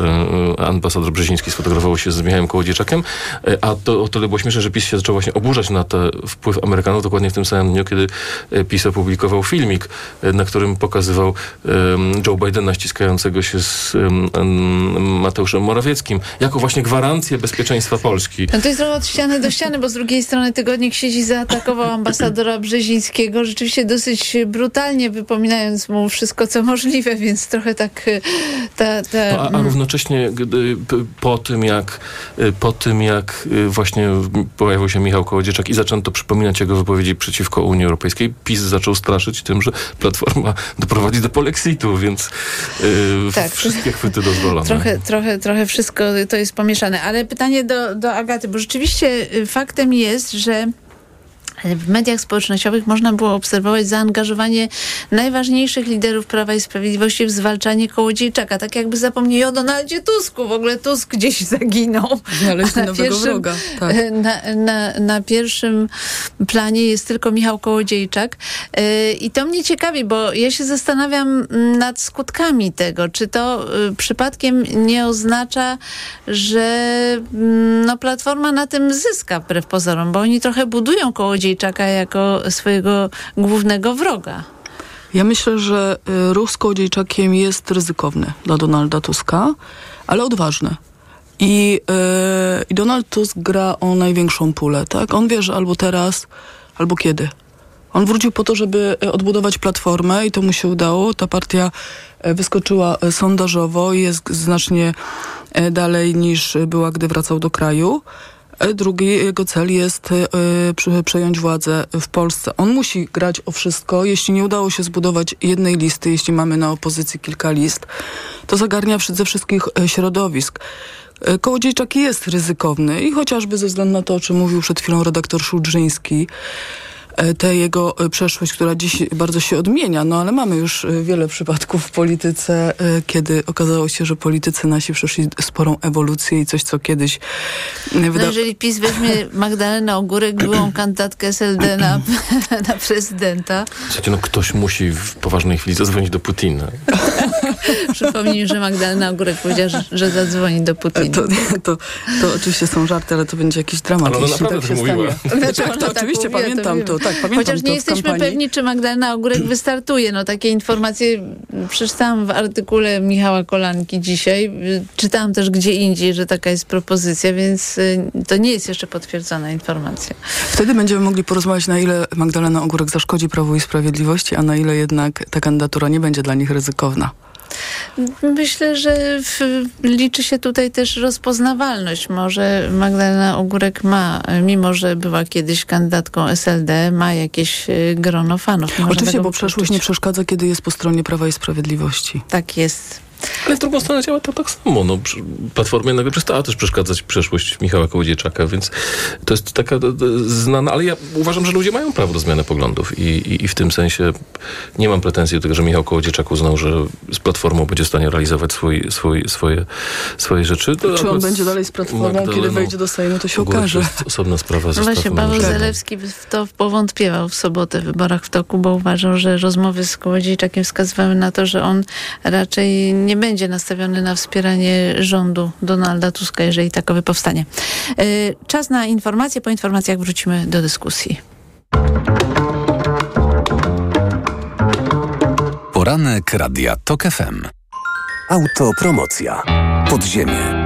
e, ambasador Brzeziński sfotografował się z Michałem Kołodziejczakiem, e, a to o tyle było śmieszne, że PiS się zaczął właśnie oburzać na ten wpływ Amerykanów dokładnie w tym samym dniu, kiedy e, PiS opublikował filmik, e, na którym pokazywał e, Joe Bidena ściskającego się z em, em, Mateuszem Morawieckim, jako właśnie gwarancję bezpieczeństwa Polski. No to jest od ściany do ściany, bo z drugiej strony tygodnik sieci zaatakował ambasadora Brzezińskiego rzeczywiście dosyć brutalnie, wypominając mu wszystko, co możliwe, więc trochę tak e, ta... ta No, a, a równocześnie gdy, p- po tym, jak, y, po tym, jak właśnie pojawił się Michał Kołodziejczak i zaczęto przypominać jego wypowiedzi przeciwko Unii Europejskiej, PiS zaczął straszyć tym, że Platforma doprowadzi do polexitu, więc y, Tak. wszystkie chwyty dozwolone. Trochę, trochę, trochę wszystko to jest pomieszane. Ale pytanie do, do Agaty, bo rzeczywiście faktem jest, że że w mediach społecznościowych można było obserwować zaangażowanie najważniejszych liderów Prawa i Sprawiedliwości w zwalczanie Kołodziejczaka. Tak jakby zapomnieli o Donaldzie Tusku. W ogóle Tusk gdzieś zaginął. Znaleźli nowego wroga, tak. Na, na, na pierwszym planie jest tylko Michał Kołodziejczak. Yy, I to mnie ciekawi, bo ja się zastanawiam nad skutkami tego. Czy to y, przypadkiem nie oznacza, że mm, no, Platforma na tym zyska wbrew pozorom, bo oni trochę budują Kołodziejczaka jako swojego głównego wroga. Ja myślę, że y, ruch z Kołodziejczakiem jest ryzykowny dla Donalda Tuska, ale odważny. I, y, I Donald Tusk gra o największą pulę, tak? On wie, że albo teraz, albo kiedy. On wrócił po to, żeby y, odbudować platformę i to mu się udało. Ta partia y, wyskoczyła sondażowo i jest znacznie dalej niż była, gdy wracał do kraju. E, Drugi jego cel jest przy- przejąć władzę w Polsce. On musi grać o wszystko. Jeśli nie udało się zbudować jednej listy, jeśli mamy na opozycji kilka list, to zagarnia ze wszystkich e, środowisk. E, Kołodziejczak jest ryzykowny i chociażby ze względu na to, o czym mówił przed chwilą redaktor Szudrzyński, e, tę jego e, przeszłość, która dziś bardzo się odmienia, no ale mamy już e, wiele przypadków w polityce, e, kiedy okazało się, że politycy nasi przeszli sporą ewolucję i coś, co kiedyś e, No wyda- jeżeli PiS weźmie Magdalenę Ogórek, byłą kandydatkę SLD na, na prezydenta, Słuchajcie, no ktoś musi w poważnej chwili zadzwonić do Putina. przypomnij, że Magdalena Ogórek powiedziała, że, że zadzwoni do Putina. To, to, to oczywiście są żarty, ale to będzie jakiś dramat, Ale ona naprawdę tak się to mówiła. Znaczy, tak, to tak oczywiście mówiła, pamiętam wiemy. to, tak, pamiętam Chociaż to nie jesteśmy kampanii. pewni, czy Magdalena Ogórek wystartuje. No takie informacje przeczytałam w artykule Michała Kolanki dzisiaj. Czytałam też gdzie indziej, że taka jest propozycja, więc y, to nie jest jeszcze potwierdzona informacja. Wtedy będziemy mogli porozmawiać, na ile Magdalena Ogórek zaszkodzi Prawu i Sprawiedliwości, a na ile jednak ta kandydatura nie będzie dla nich ryzykowna. Myślę, że w, liczy się tutaj też rozpoznawalność. Może Magdalena Ogórek ma, mimo że była kiedyś kandydatką SLD, ma jakieś y, grono fanów. Można Oczywiście, bo przeszłość nie przeszkadza, kiedy jest po stronie Prawa i Sprawiedliwości. Tak jest. Ale z drugą stronę działa to tak samo. No, Platformie nagle przestała też przeszkadzać przeszłość Michała Kołodziejczaka, więc to jest taka znana, ale ja uważam, że ludzie mają prawo do zmiany poglądów i, i, i w tym sensie nie mam pretensji do tego, że Michał Kołodziejczak uznał, że z Platformą będzie w stanie realizować swój, swój, swoje, swoje rzeczy. To Czy on będzie dalej z Platformą, kiedy Magdaleną wejdzie do Sejmu, to się okaże. To jest osobna sprawa. No właśnie, Paweł Zalewski w to powątpiewał w sobotę w wyborach w toku, bo uważał, że rozmowy z Kołodziejczakiem wskazywały na to, że on raczej nie będzie nastawiony na wspieranie rządu Donalda Tuska, jeżeli takowy powstanie. Y, Czas na informacje. Po informacjach wrócimy do dyskusji. Poranek Radia TOK FM. Autopromocja. Podziemie.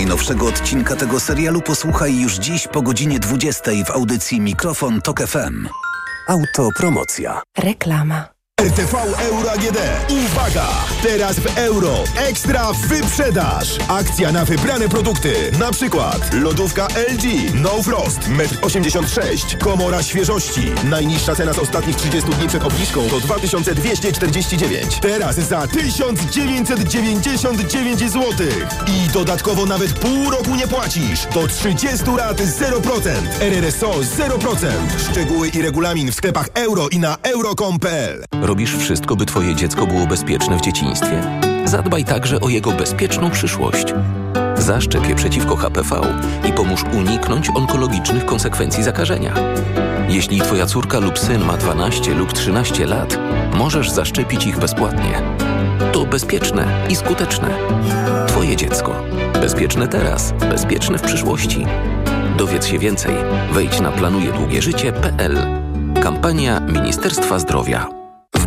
Najnowszego odcinka tego serialu posłuchaj już dziś po godzinie 20 w audycji Mikrofon TOK FM. Autopromocja. Reklama. RTV Euro AGD. Uwaga! Teraz w euro. Ekstra wyprzedaż. Akcja na wybrane produkty. Na przykład lodówka LG No Frost 1,86 m. Komora świeżości. Najniższa cena z ostatnich 30 dni przed obniżką to 2249. Teraz za 1999 zł. I dodatkowo nawet pół roku nie płacisz. Do 30 lat 0%. RRSO 0%. Szczegóły i regulamin w sklepach euro i na euro.com.pl. Robisz wszystko, by Twoje dziecko było bezpieczne w dzieciństwie? Zadbaj także o jego bezpieczną przyszłość. Zaszczep je przeciwko HPV i pomóż uniknąć onkologicznych konsekwencji zakażenia. Jeśli Twoja córka lub syn ma 12 lub 13 lat, możesz zaszczepić ich bezpłatnie. To bezpieczne i skuteczne. Twoje dziecko. Bezpieczne teraz, bezpieczne w przyszłości. Dowiedz się więcej. Wejdź na planujedługieżycie.pl. Kampania Ministerstwa Zdrowia.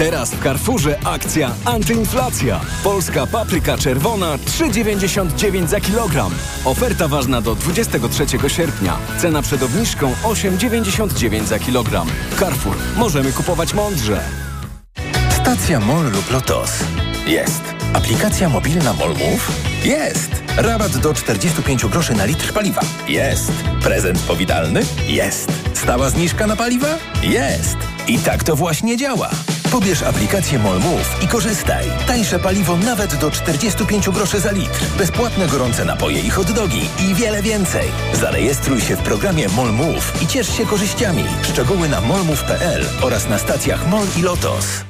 Teraz w Carrefourze akcja antyinflacja. Polska papryka czerwona 3,99 za kilogram. Oferta ważna do 23 sierpnia. Cena przed obniżką 8,99 za kilogram. Carrefour. Możemy kupować mądrze. Stacja MOL lub LOTOS. Jest. Aplikacja mobilna MOL Move? Jest. Rabat do 45 groszy na litr paliwa? Jest. Prezent powitalny? Jest. Stała zniżka na paliwa? Jest. I tak to właśnie działa. Pobierz aplikację MOL Move i korzystaj. Tańsze paliwo nawet do 45 groszy za litr. Bezpłatne gorące napoje i hot dogi i wiele więcej. Zarejestruj się w programie MOL Move i ciesz się korzyściami. Szczegóły na molmove.pl oraz na stacjach MOL i LOTOS.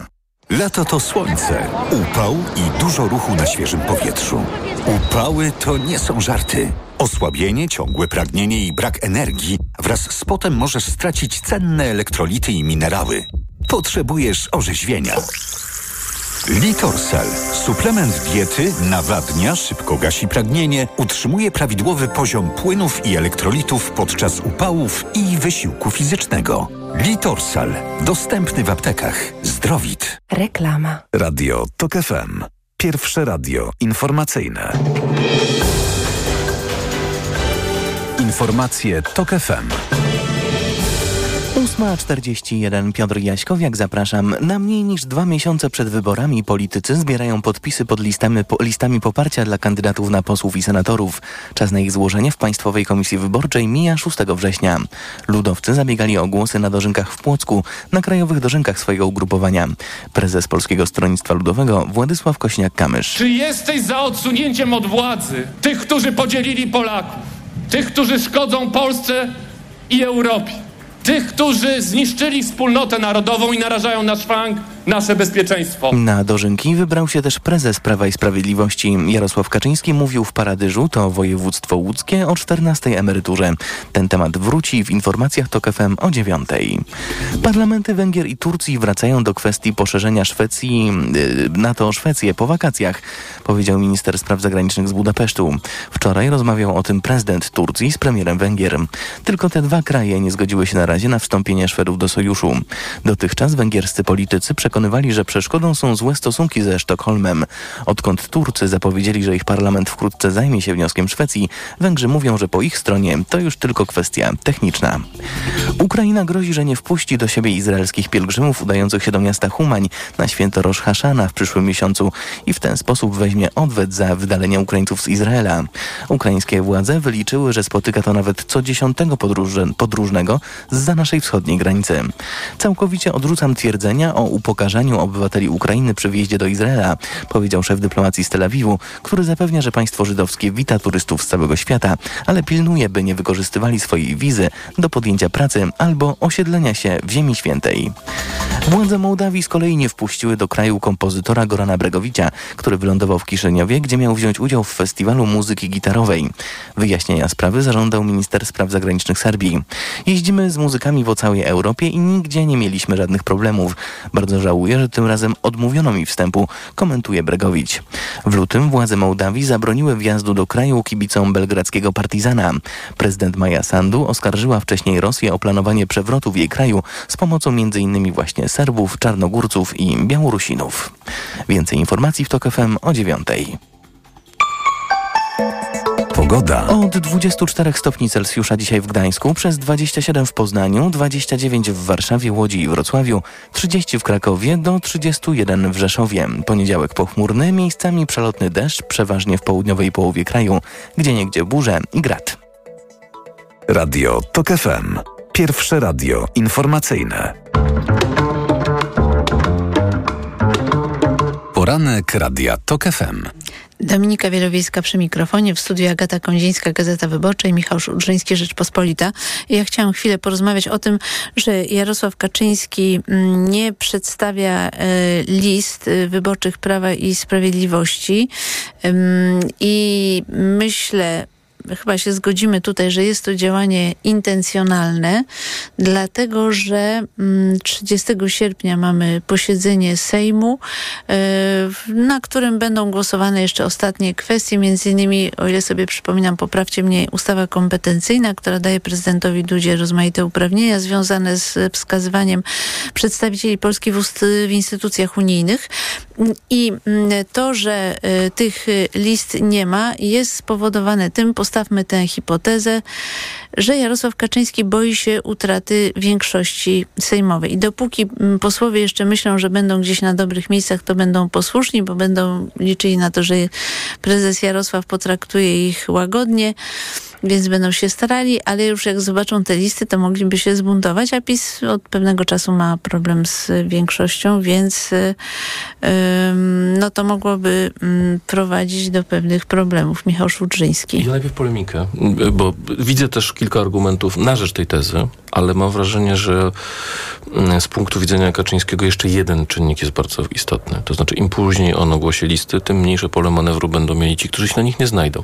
Lato to słońce, upał i dużo ruchu na świeżym powietrzu. Upały to nie są żarty. Osłabienie, ciągłe pragnienie i brak energii wraz z potem możesz stracić cenne elektrolity i minerały. Potrzebujesz orzeźwienia. Litorsal. Suplement diety nawadnia, szybko gasi pragnienie, utrzymuje prawidłowy poziom płynów i elektrolitów podczas upałów i wysiłku fizycznego. Litorsal. Dostępny w aptekach. Zdrowit. Reklama. Radio TOK FM. Pierwsze radio informacyjne. Informacje TOK FM. 8.41 Piotr Jaśkowiak, zapraszam. Na mniej niż dwa miesiące przed wyborami politycy zbierają podpisy pod listami, po, listami poparcia dla kandydatów na posłów i senatorów. Czas na ich złożenie w Państwowej Komisji Wyborczej mija 6 września. Ludowcy zabiegali o głosy na dożynkach w Płocku, na krajowych dożynkach swojego ugrupowania. Prezes Polskiego Stronnictwa Ludowego Władysław Kośniak-Kamysz. Czy jesteś za odsunięciem od władzy tych, którzy podzielili Polaków, tych, którzy szkodzą Polsce i Europie? Tych, którzy zniszczyli wspólnotę narodową i narażają na szwank nasze bezpieczeństwo. Na dożynki wybrał się też prezes Prawa i Sprawiedliwości. Jarosław Kaczyński mówił w Paradyżu, to województwo łódzkie, o 14 emeryturze. Ten temat wróci w informacjach TOK FM o 9. Parlamenty Węgier i Turcji wracają do kwestii poszerzenia Szwecji, yy, NATO Szwecję po wakacjach, powiedział minister spraw zagranicznych z Budapesztu. Wczoraj rozmawiał o tym prezydent Turcji z premierem Węgier. Tylko te dwa kraje nie zgodziły się na razie na wstąpienie Szwedów do sojuszu. Dotychczas węgierscy politycy przekonywali, że przeszkodą są złe stosunki ze Sztokholmem. Odkąd Turcy zapowiedzieli, że ich parlament wkrótce zajmie się wnioskiem Szwecji, Węgrzy mówią, że po ich stronie to już tylko kwestia techniczna. Ukraina grozi, że nie wpuści do siebie izraelskich pielgrzymów udających się do miasta Humań na święto Rosh Hashana w przyszłym miesiącu i w ten sposób weźmie odwet za wydalenie Ukraińców z Izraela. Ukraińskie władze wyliczyły, że spotyka to nawet co dziesiątego podróżnego zza naszej wschodniej granicy. Całkowicie odrzucam twierdzenia o upokarzeniu ukażaniu obywateli Ukrainy przy wjeździe do Izraela, powiedział szef dyplomacji z Tel Awiwu, który zapewnia, że państwo żydowskie wita turystów z całego świata, ale pilnuje, by nie wykorzystywali swojej wizy do podjęcia pracy albo osiedlenia się w Ziemi Świętej. Władze Mołdawii z kolei nie wpuściły do kraju kompozytora Gorana Bregowicia, który wylądował w Kiszyniowie, gdzie miał wziąć udział w festiwalu muzyki gitarowej. Wyjaśnienia sprawy zażądał minister spraw zagranicznych Serbii. Jeździmy z muzykami po całej Europie i nigdzie nie mieliśmy żadnych problemów. Bardzo żałuję, że tym razem odmówiono mi wstępu, komentuje Bregowicz. W lutym władze Mołdawii zabroniły wjazdu do kraju kibicom belgradzkiego Partizana. Prezydent Maja Sandu oskarżyła wcześniej Rosję o planowanie przewrotu w jej kraju z pomocą m.in. właśnie Serbów, Czarnogórców i Białorusinów. Więcej informacji w TOK FM o dziewiątej. Pogoda. Od 24 stopni Celsjusza dzisiaj w Gdańsku, przez 27 w Poznaniu, 29 w Warszawie, Łodzi i Wrocławiu, 30 w Krakowie, do 31 w Rzeszowie. Poniedziałek pochmurny, miejscami przelotny deszcz, przeważnie w południowej połowie kraju, gdzie niegdzie burze i grad. Radio TOK FM. Pierwsze radio informacyjne. Poranek Radia TOK FM. Dominika Wielowiejska przy mikrofonie, w studiu Agata Kondzińska, Gazeta Wyborcza i Michał Szudrzyński, Rzeczpospolita. Ja chciałam chwilę porozmawiać o tym, że Jarosław Kaczyński mm, nie przedstawia e, list e, wyborczych Prawa i Sprawiedliwości i myślę, chyba się zgodzimy tutaj, że jest to działanie intencjonalne, dlatego że 30 mm, sierpnia mamy posiedzenie Sejmu, e, na którym będą głosowane jeszcze ostatnie kwestie, między innymi, o ile sobie przypominam, poprawcie mnie, ustawa kompetencyjna, która daje prezydentowi Dudzie rozmaite uprawnienia związane z wskazywaniem przedstawicieli Polski w, w instytucjach unijnych. I mm, to, że e, tych list nie ma, jest spowodowane tym, postawmy tę hipotezę, że Jarosław Kaczyński boi się utraty większości sejmowej. I dopóki mm, posłowie jeszcze myślą, że będą gdzieś na dobrych miejscach, to będą posłuszni, bo będą liczyli na to, że prezes Jarosław potraktuje ich łagodnie więc będą się starali, ale już jak zobaczą te listy, to mogliby się zbuntować, a PiS od pewnego czasu ma problem z większością, więc no to mogłoby mm, prowadzić do pewnych problemów. Michał Szudrzyński. Ja najpierw polemikę, bo widzę też kilka argumentów na rzecz tej tezy, ale mam wrażenie, że mm, z punktu widzenia Kaczyńskiego jeszcze jeden czynnik jest bardzo istotny. To znaczy im później on ogłosi listy, tym mniejsze pole manewru będą mieli ci, którzy się na nich nie znajdą.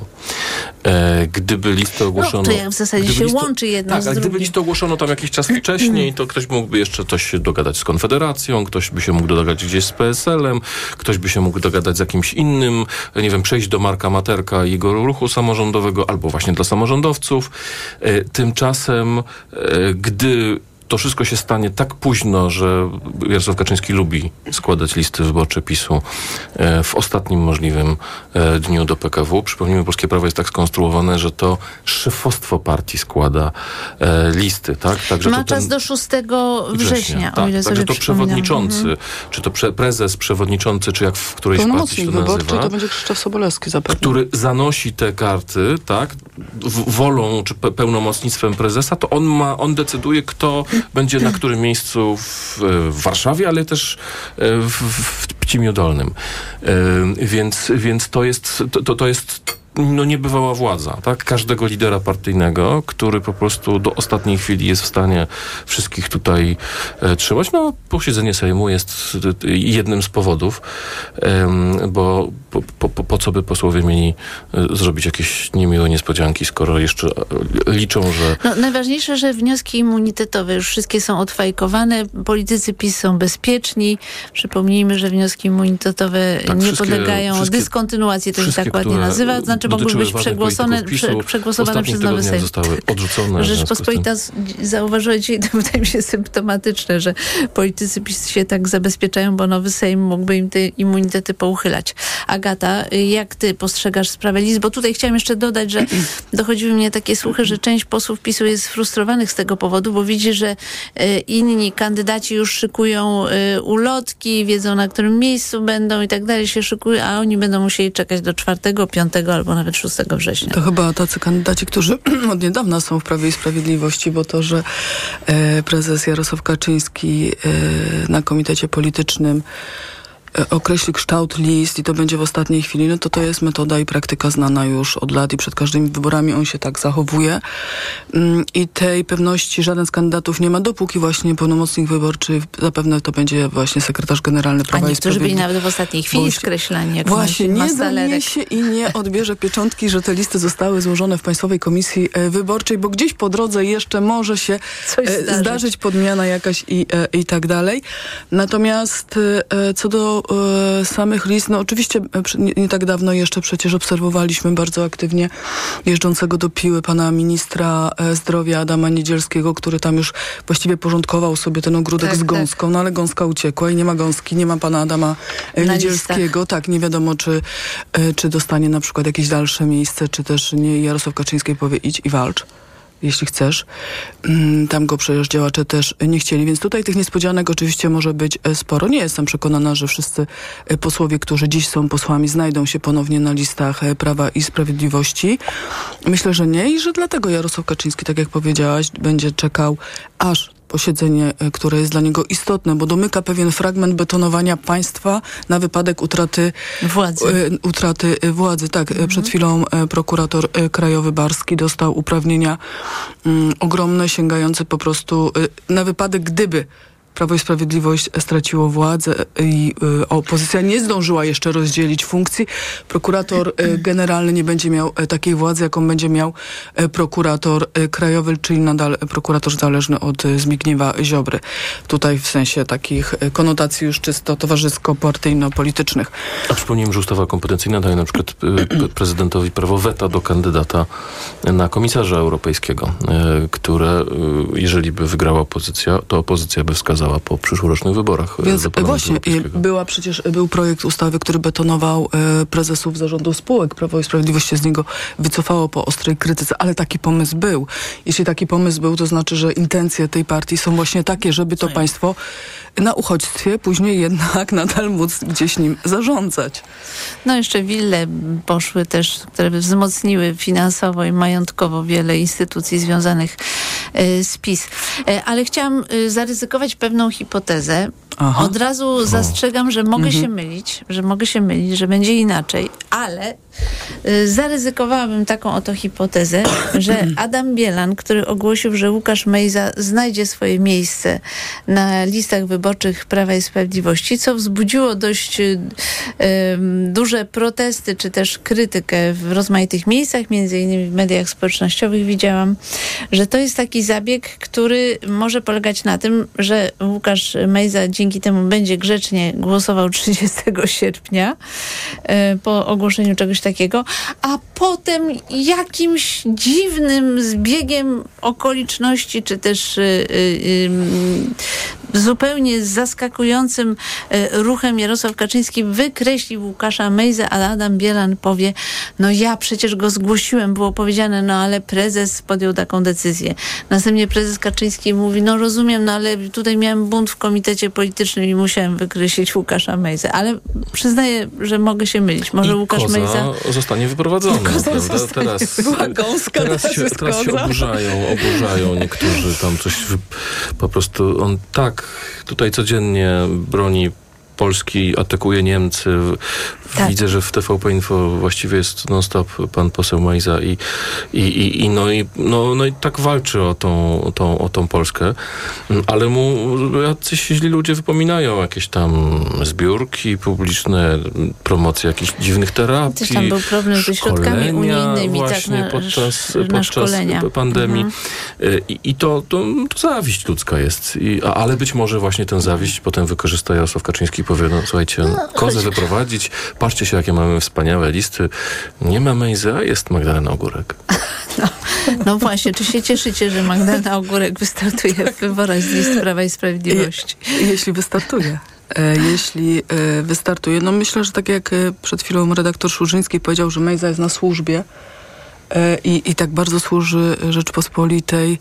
E, gdyby listy ogłoszono... No, to w zasadzie się listo, łączy jedno tak, z drugim. gdyby listy ogłoszono tam jakiś czas wcześniej, to ktoś mógłby jeszcze coś się dogadać z Konfederacją, ktoś by się mógł dogadać gdzieś z PSL-em, ktoś by się mógł dogadać z jakimś innym, nie wiem, przejść do Marka Materka i jego ruchu samorządowego, albo właśnie dla samorządowców. E, tymczasem, e, gdy to wszystko się stanie tak późno, że Jarosław Kaczyński lubi składać listy wyborcze PiSu e, w ostatnim możliwym e, dniu do PKW. Przypomnijmy, Polskie Prawo jest tak skonstruowane, że to szefostwo partii składa e, listy, tak? Także Ma czas ten... do 6 września, września tak, o ile Także to przewodniczący, mhm. czy to prze, prezes, przewodniczący, czy jak w którejś partii się to wyborczy nazywa. to będzie Krzysztof Sobolewski zapewne. Który zanosi te karty, tak? W, wolą, czy pe, pełnomocnictwem prezesa, to on ma, on decyduje, kto będzie na którym miejscu w, w Warszawie, ale też w, w Pcimiu Dolnym. Więc, więc to jest, to, to jest no niebywała władza, tak? Każdego lidera partyjnego, który po prostu do ostatniej chwili jest w stanie wszystkich tutaj e, trzymać. No, posiedzenie Sejmu jest jednym z powodów, e, bo po, po, po, co by posłowie mieli e, zrobić jakieś niemiłe niespodzianki, skoro jeszcze liczą, że... No, najważniejsze, że wnioski immunitetowe już wszystkie są odfajkowane, politycy PiS są bezpieczni. Przypomnijmy, że wnioski immunitetowe tak, nie podlegają dyskontynuacji, to się tak ładnie nazywa. Znaczy mogły być przegłosone, prze, przegłosowane przez nowy Sejm. zostały odrzucone. Rzeczpospolita zauważyła dzisiaj, to wydaje mi się symptomatyczne, że politycy PiS się tak zabezpieczają, bo nowy Sejm mógłby im te immunitety pouchylać. A Agata, jak ty postrzegasz sprawę list? Bo tutaj chciałam jeszcze dodać, że dochodziły mnie takie słuchy, że część posłów PiSu jest sfrustrowanych z tego powodu, bo widzi, że e, inni kandydaci już szykują e, ulotki, wiedzą na którym miejscu będą i tak dalej, się szykują, a oni będą musieli czekać do 4, 5 albo nawet 6 września. To chyba tacy kandydaci, którzy od niedawna są w Prawie i Sprawiedliwości, bo to, że e, prezes Jarosław Kaczyński na komitecie politycznym określi kształt list i to będzie w ostatniej chwili, no to to jest metoda i praktyka znana już od lat i przed każdymi wyborami on się tak zachowuje. Mm, I tej pewności żaden z kandydatów nie ma, dopóki właśnie pełnomocnik wyborczy, zapewne to będzie właśnie sekretarz generalny A Prawa i niektórzy byli nawet w ostatniej chwili skreślani, jak Właśnie, nie zaniesie i nie odbierze pieczątki, że te listy zostały złożone w Państwowej Komisji e, Wyborczej, bo gdzieś po drodze jeszcze może się Coś e, zdarzyć. zdarzyć podmiana jakaś i, e, i tak dalej. Natomiast e, co do e, samych list, no oczywiście e, nie, nie tak dawno jeszcze przecież obserwowaliśmy bardzo aktywnie jeżdżącego do Piły pana ministra e, zdrowia Adama Niedzielskiego, który tam już właściwie porządkował sobie ten ogródek Tak, z tak. gąską, no ale gąska uciekła i nie ma gąski, nie ma pana Adama Na Niedzielskiego. Tak, nie wiadomo, czy, e, czy dostanie na przykład jakieś dalsze miejsce, czy też nie. Jarosław Kaczyński powie idź i walcz jeśli chcesz. Mm, Tam go przecież działacze też nie chcieli, więc tutaj tych niespodzianek oczywiście może być e, sporo. Nie jestem przekonana, że wszyscy e, posłowie, którzy dziś są posłami, znajdą się ponownie na listach e, Prawa i Sprawiedliwości. Myślę, że nie i że dlatego Jarosław Kaczyński, tak jak powiedziałaś, będzie czekał aż posiedzenie, e, które jest dla niego istotne, bo domyka pewien fragment betonowania państwa na wypadek utraty Władzy. e, utraty e, władzy. Tak, e, przed chwilą prokurator krajowy Barski dostał uprawnienia mm, ogromne, sięgające po prostu na wypadek, gdyby Prawo i Sprawiedliwość straciło władzę i y, opozycja nie zdążyła jeszcze rozdzielić funkcji. Prokurator y, generalny nie będzie miał y, takiej władzy, jaką będzie miał prokurator krajowy, czyli nadal prokurator zależny od Zbigniewa Ziobry. Tutaj w sensie takich konotacji już czysto towarzysko-partyjno-politycznych. A przypomnijmy, że ustawa kompetencyjna daje na przykład prezydentowi prawo weta do kandydata na komisarza europejskiego, które, jeżeli by wygrała opozycja, to opozycja by wskazała po przyszłorocznych wyborach. y, Więc właśnie, była przecież, był projekt ustawy, który betonował e, prezesów zarządów spółek. Prawo i Sprawiedliwość się z niego wycofało po ostrej krytyce, ale taki pomysł był. Jeśli taki pomysł był, to znaczy, że intencje tej partii są właśnie takie, żeby to państwo na uchodźstwie później jednak nadal móc gdzieś nim zarządzać. No jeszcze wille poszły też, które wzmocniły finansowo i majątkowo wiele instytucji związanych e, z PiS. E, Ale chciałam e, zaryzykować pewną hipotezę. Aha. Od razu zastrzegam, że mogę Mhm. się mylić, że mogę się mylić, że będzie inaczej, ale zaryzykowałabym taką oto hipotezę, że Adam Bielan, który ogłosił, że Łukasz Mejza znajdzie swoje miejsce na listach wyborczych Prawa i Sprawiedliwości, co wzbudziło dość y, ym, duże protesty, czy też krytykę w rozmaitych miejscach, między innymi w mediach społecznościowych widziałam, że to jest taki zabieg, który może polegać na tym, że Łukasz Mejza dzięki temu będzie grzecznie głosował 30 sierpnia e, po ogłoszeniu czegoś takiego, a potem jakimś dziwnym zbiegiem okoliczności, czy też y, y, y, zupełnie zaskakującym e, ruchem Jarosław Kaczyński wykreślił Łukasza Mejza, a Adam Bielan powie, no ja przecież go zgłosiłem, było powiedziane, no ale prezes podjął taką decyzję. Następnie prezes Kaczyński mówi, no rozumiem, no ale tutaj miałem bunt w komitecie politycznym i musiałem wykreślić Łukasza Mejza, ale przyznaję, że mogę się mylić. Może I Łukasz koza Mejza... zostanie wyprowadzony. Koza zostanie- Teraz, gąska, teraz, teraz się, teraz się oburzają, oburzają niektórzy tam coś po prostu on tak tutaj codziennie broni Polski, atakuje Niemcy. Tak. Widzę, że w TVP Info właściwie jest non-stop pan poseł Majza i, i, i, i, no, i, no, no i tak walczy o tą, o tą, o tą Polskę. Ale mu jacyś źli ludzie wypominają jakieś tam zbiórki publiczne, promocje jakichś dziwnych terapii. Też tam był problem ze środkami unijnymi, tak, właśnie na- podczas, na podczas pandemii. Mhm. Y, I, i to, to, to zawiść ludzka jest. I, ale być może właśnie ten zawiść potem wykorzysta Jarosław Kaczyński i powie, no słuchajcie, kozę wyprowadzić, patrzcie się, jakie mamy wspaniałe listy. Nie ma Mejza, jest Magdalena Ogórek. No właśnie, czy się cieszycie, że Magdalena Ogórek wystartuje w wyborach z list Prawa i Sprawiedliwości? Jeśli wystartuje. e, jeśli e, wystartuje. No myślę, że tak jak e, przed chwilą redaktor Szurzyński powiedział, że Mejza jest na służbie i, i tak bardzo służy Rzeczpospolitej,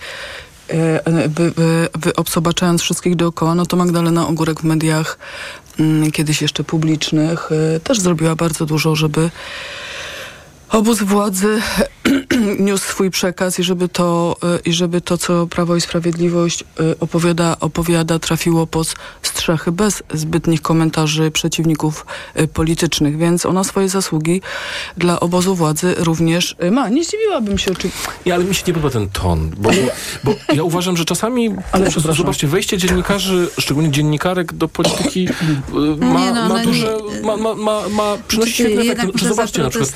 wy, wy, wy obsobaczając wszystkich dookoła, no to Magdalena Ogórek w mediach kiedyś jeszcze publicznych e, też zrobiła bardzo dużo, żeby obóz władzy niósł swój przekaz i żeby to, y, i żeby to co Prawo i Sprawiedliwość y, opowiada, opowiada trafiło pod strzechy bez zbytnich komentarzy przeciwników y, politycznych. Więc ona swoje zasługi dla obozu władzy również ma. Nie zdziwiłabym się oczywiście. Nie, ale mi się nie podoba ten ton, bo, bo ja uważam, że czasami, Ale zobaczcie, wejście dziennikarzy, szczególnie dziennikarek do polityki ma, Nie no, ma ona duże, nie- ma, ma, ma, ma przynosi świetne efekty. muszę Zobaczcie na przykład,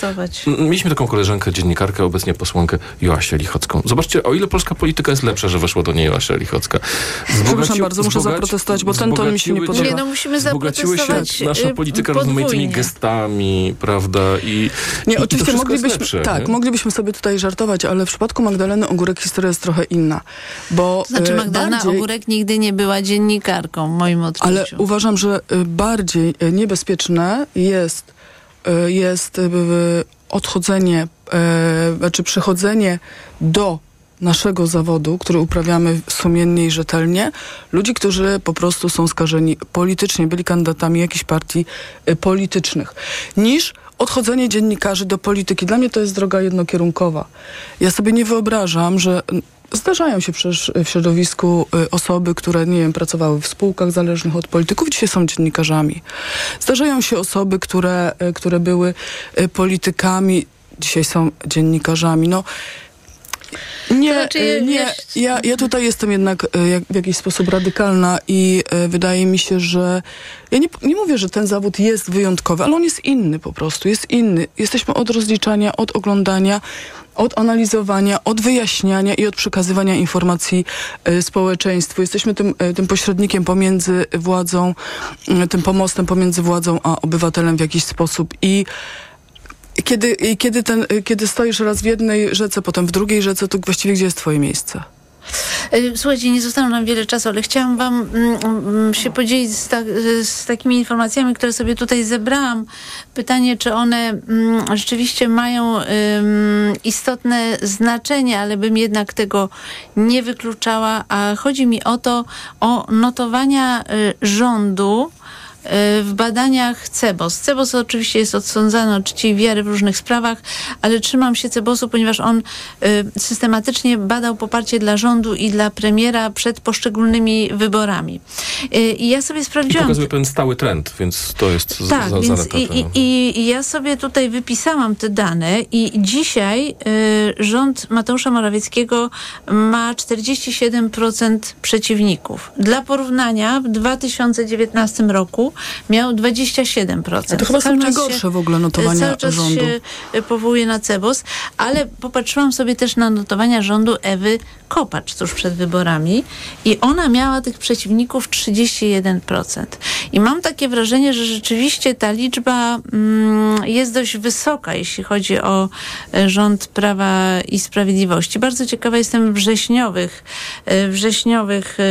mieliśmy taką koleżankę, dziennikarkę, obecnie posłankę Joasię Lichocką. Zobaczcie, o ile polska polityka jest lepsza, że weszła do niej Joasia Lichocka. Przepraszam bardzo, muszę zaprotestować, bo ten ton mi się nie podoba. Nie, no musimy Wzbogaciły się zaprotestować, nasza y, polityka rozmaitymi podwójnie. gestami, prawda? I, Nie, i, i to oczywiście jest moglibyśmy, lepsze, tak, nie? moglibyśmy sobie tutaj żartować, ale w przypadku Magdaleny Ogórek historia jest trochę inna. Bo, Znaczy e, Magdalena bardziej- Ogórek nigdy nie była dziennikarką, w moim odczuciu. Ale uważam, że y, bardziej y, niebezpieczne jest, y, jest y, y, odchodzenie, y, znaczy przechodzenie do naszego zawodu, który uprawiamy sumiennie i rzetelnie, ludzi, którzy po prostu są skażeni politycznie, byli kandydatami jakichś partii y, politycznych, niż odchodzenie dziennikarzy do polityki. Dla mnie to jest droga jednokierunkowa. Ja sobie nie wyobrażam, że Zdarzają się przecież w środowisku y, osoby, które, nie wiem, pracowały w spółkach zależnych od polityków, dzisiaj są dziennikarzami. Zdarzają się osoby, które, y, które były y, politykami, dzisiaj są dziennikarzami. No, nie, znaczy, y, nie ja, ja tutaj jestem jednak y, jak, w jakiś sposób radykalna i y, wydaje mi się, że ja nie, nie mówię, że ten zawód jest wyjątkowy, ale on jest inny po prostu, jest inny. Jesteśmy od rozliczania, od oglądania, od analizowania, od wyjaśniania i od przekazywania informacji y, społeczeństwu. Jesteśmy tym, y, tym pośrednikiem pomiędzy władzą, y, tym pomostem pomiędzy władzą a obywatelem w jakiś sposób i kiedy, kiedy, ten, kiedy stoisz raz w jednej rzece, potem w drugiej rzece, to właściwie gdzie jest twoje miejsce? Y, Słuchajcie, nie zostało nam wiele czasu, ale chciałam Wam mm, mm, się podzielić z, ta, z takimi informacjami, które sobie tutaj zebrałam. Pytanie, czy one mm, rzeczywiście mają istotne znaczenie, ale bym jednak tego nie wykluczała. A chodzi mi o to, o notowania y, rządu w badaniach CEBOS. CEBOS oczywiście jest odsądzany od czci i wiary w różnych sprawach, ale trzymam się CEBOS-u, ponieważ on y, systematycznie badał poparcie dla rządu i dla premiera przed poszczególnymi wyborami. Y, I ja sobie I sprawdziłam... pokazuje pewien stały trend, więc to jest Tak, za, więc i, i, i, i ja sobie tutaj wypisałam te dane i dzisiaj y, rząd Mateusza Morawieckiego ma 47% przeciwników. Dla porównania w 2019 roku miał 27%. A to chyba są najgorsze w ogóle notowania cały czas rządu. się y, powołuje na CEBOS, ale popatrzyłam sobie też na notowania rządu Ewy Kopacz tuż przed wyborami i ona miała tych przeciwników 31%. I mam takie wrażenie, że rzeczywiście ta liczba mm, jest dość wysoka, jeśli chodzi o e, rząd Prawa i Sprawiedliwości. Bardzo ciekawa jestem wrześniowych, e, wrześniowych e,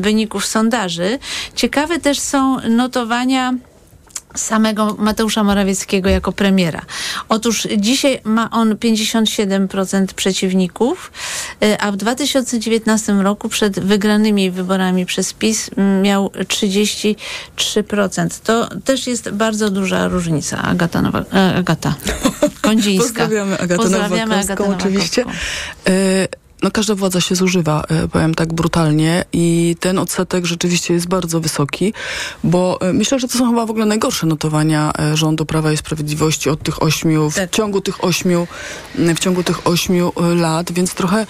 wyników sondaży. Ciekawe też są notowania samego Mateusza Morawieckiego jako premiera. Otóż dzisiaj ma on 57% przeciwników, y, a w 2019 roku przed wygranymi wyborami przez PiS miał 33%. To też jest bardzo duża różnica. Agata, Nowa, e, Agata Kondzińska. Pozdrawiamy Agatę Pozdrawiamy Nowakowską Agatę oczywiście. Nowakowską. No każda władza się zużywa, e, powiem tak brutalnie i ten odsetek rzeczywiście jest bardzo wysoki, bo e, myślę, że to są chyba w ogóle najgorsze notowania e, rządu Prawa i Sprawiedliwości od tych ośmiu, w ciągu tych ośmiu, w ciągu tych ośmiu lat, więc trochę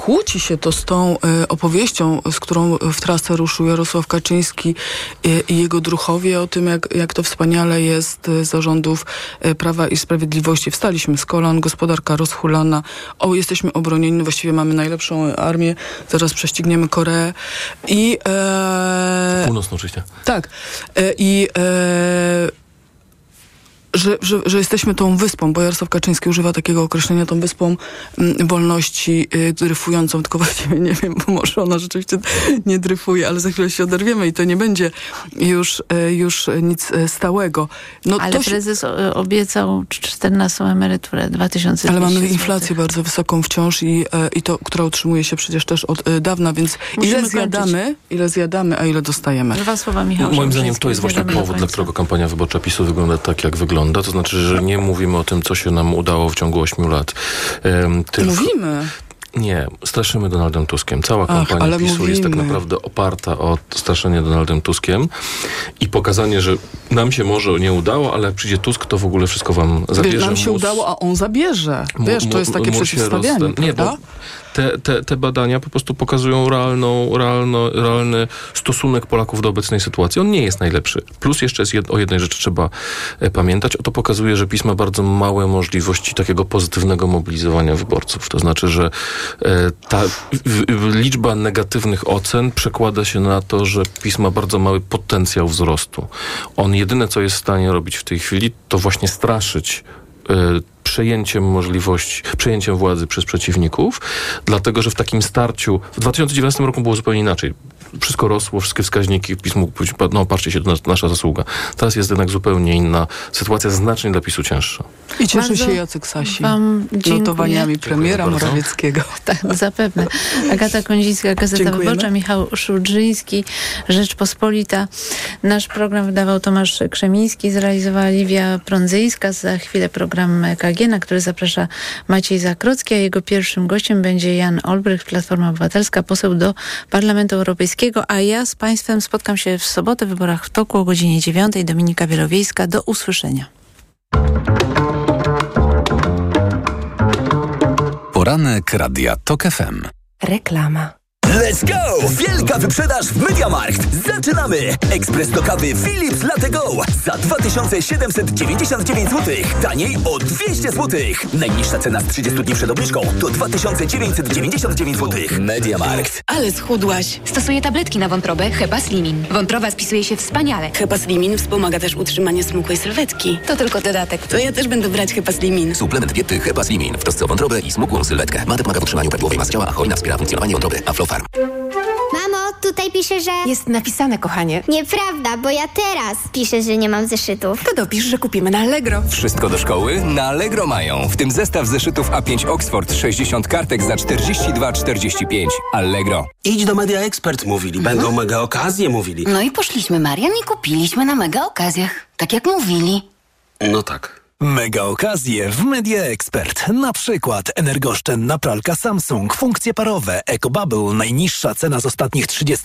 kłóci się to z tą e, opowieścią, z którą w trasę ruszył Jarosław Kaczyński e, i jego druchowie o tym, jak, jak to wspaniale jest e, za rządów e, Prawa i Sprawiedliwości. Wstaliśmy z kolan, gospodarka rozhulana, o, jesteśmy obronieni, właściwie mamy najlepszą armię, zaraz prześcigniemy Koreę i... E, Północno oczywiście. tak. E, I e, że, że, że jesteśmy tą wyspą, bo Jarosław Kaczyński używa takiego określenia, tą wyspą mm, wolności y, dryfującą, tylko właściwie nie wiem, bo może ona rzeczywiście nie dryfuje, ale za chwilę się oderwiemy i to nie będzie już, y, już nic y, stałego. No, ale to prezes się... obiecał 14 emeryturę 2000 Ale mamy inflację bardzo wysoką wciąż i, i to, która utrzymuje się przecież też od dawna, więc Musimy ile zjadamy, kończyć. ile zjadamy, a ile dostajemy. Dwa słowa, Michał. Moim zdaniem to jest właśnie powód, dla którego kampania wyborcza PiSu wygląda tak, jak wygląda. To znaczy, że nie mówimy o tym, co się nam udało w ciągu 8 lat. Um, tylko... Mówimy. Nie, straszymy Donaldem Tuskiem. Cała kampania Ach, PiSu mówimy. jest tak naprawdę oparta o straszenie Donaldem Tuskiem i pokazanie, że nam się może nie udało, ale jak przyjdzie Tusk, to w ogóle wszystko wam zabierze. Wiesz, nam się udało, a on zabierze. Wiesz, to jest takie przeciwstawianie, Nie, bo te, te, te badania po prostu pokazują realną, realno, realny stosunek Polaków do obecnej sytuacji. On nie jest najlepszy. Plus jeszcze jed, o jednej rzeczy trzeba e, pamiętać. O to pokazuje, że PiS ma bardzo małe możliwości takiego pozytywnego mobilizowania wyborców. To znaczy, że e, ta liczba negatywnych ocen przekłada się na to, że PiS ma bardzo mały potencjał wzrostu. On jedyne, co jest w stanie robić w tej chwili, to właśnie straszyć e, przejęciem możliwości, przejęciem władzy przez przeciwników, dlatego że w takim starciu w 2019 roku było zupełnie inaczej wszystko rosło, wszystkie wskaźniki, PiS mógł powiedzieć, no patrzcie się, to nasza zasługa. Teraz jest jednak zupełnie inna sytuacja, znacznie dla PiSu cięższa. I bardzo się Jacek Sasi notowaniami premiera Morawieckiego. Tak, zapewne. Agata Kondzińska, Gazeta Dziękujemy. Wyborcza, Michał Szudrzyński, Rzeczpospolita. Nasz program wydawał Tomasz Krzemiński, zrealizowała Liwia Prądzyńska. Za chwilę program EKG, na który zaprasza Maciej Zakrocki, a jego pierwszym gościem będzie Jan Olbrych, Platforma Obywatelska, poseł do Parlamentu Europejskiego a ja z Państwem spotkam się w sobotę w wyborach w toku o godzinie 9. Dominika Wielowiejska. Do usłyszenia. Poranek Radia TOK FM. Reklama. Let's go! Wielka wyprzedaż w MediaMarkt. Zaczynamy! Ekspres do kawy Philips Latte Go za 2799 zł. Taniej o 200 zł. Najniższa cena z 30 dni przed obniżką to 2999 zł. MediaMarkt. Ale schudłaś. Stosuję tabletki na wątrobę Hepa Slimin. Wątroba spisuje się wspaniale. Hepa Slimin wspomaga też utrzymanie smukłej sylwetki. To tylko dodatek. To ja też będę brać Hepa Slimin. Suplement diety Hepa Slimin w trosce o wątrobę i smukłą sylwetkę. Mate pomaga w utrzymaniu prawidłowej masy ciała, a hojna wspiera funkcjonowanie wątroby. Mamo, tutaj pisze, że... Jest napisane, kochanie. Nieprawda, bo ja teraz piszę, że nie mam zeszytów. To dopisz, że kupimy na Allegro. Wszystko do szkoły? Na Allegro mają. W tym zestaw zeszytów A5 Oxford 60 kartek za 42,45. Allegro. Idź do Media Expert, mówili. Będą mhm. mega okazje, mówili. No i poszliśmy, Marian, i kupiliśmy na mega okazjach. Tak jak mówili. No tak. Mega okazje w Media Expert. Na przykład energooszczędna pralka Samsung, funkcje parowe, EcoBubble, najniższa cena z ostatnich 30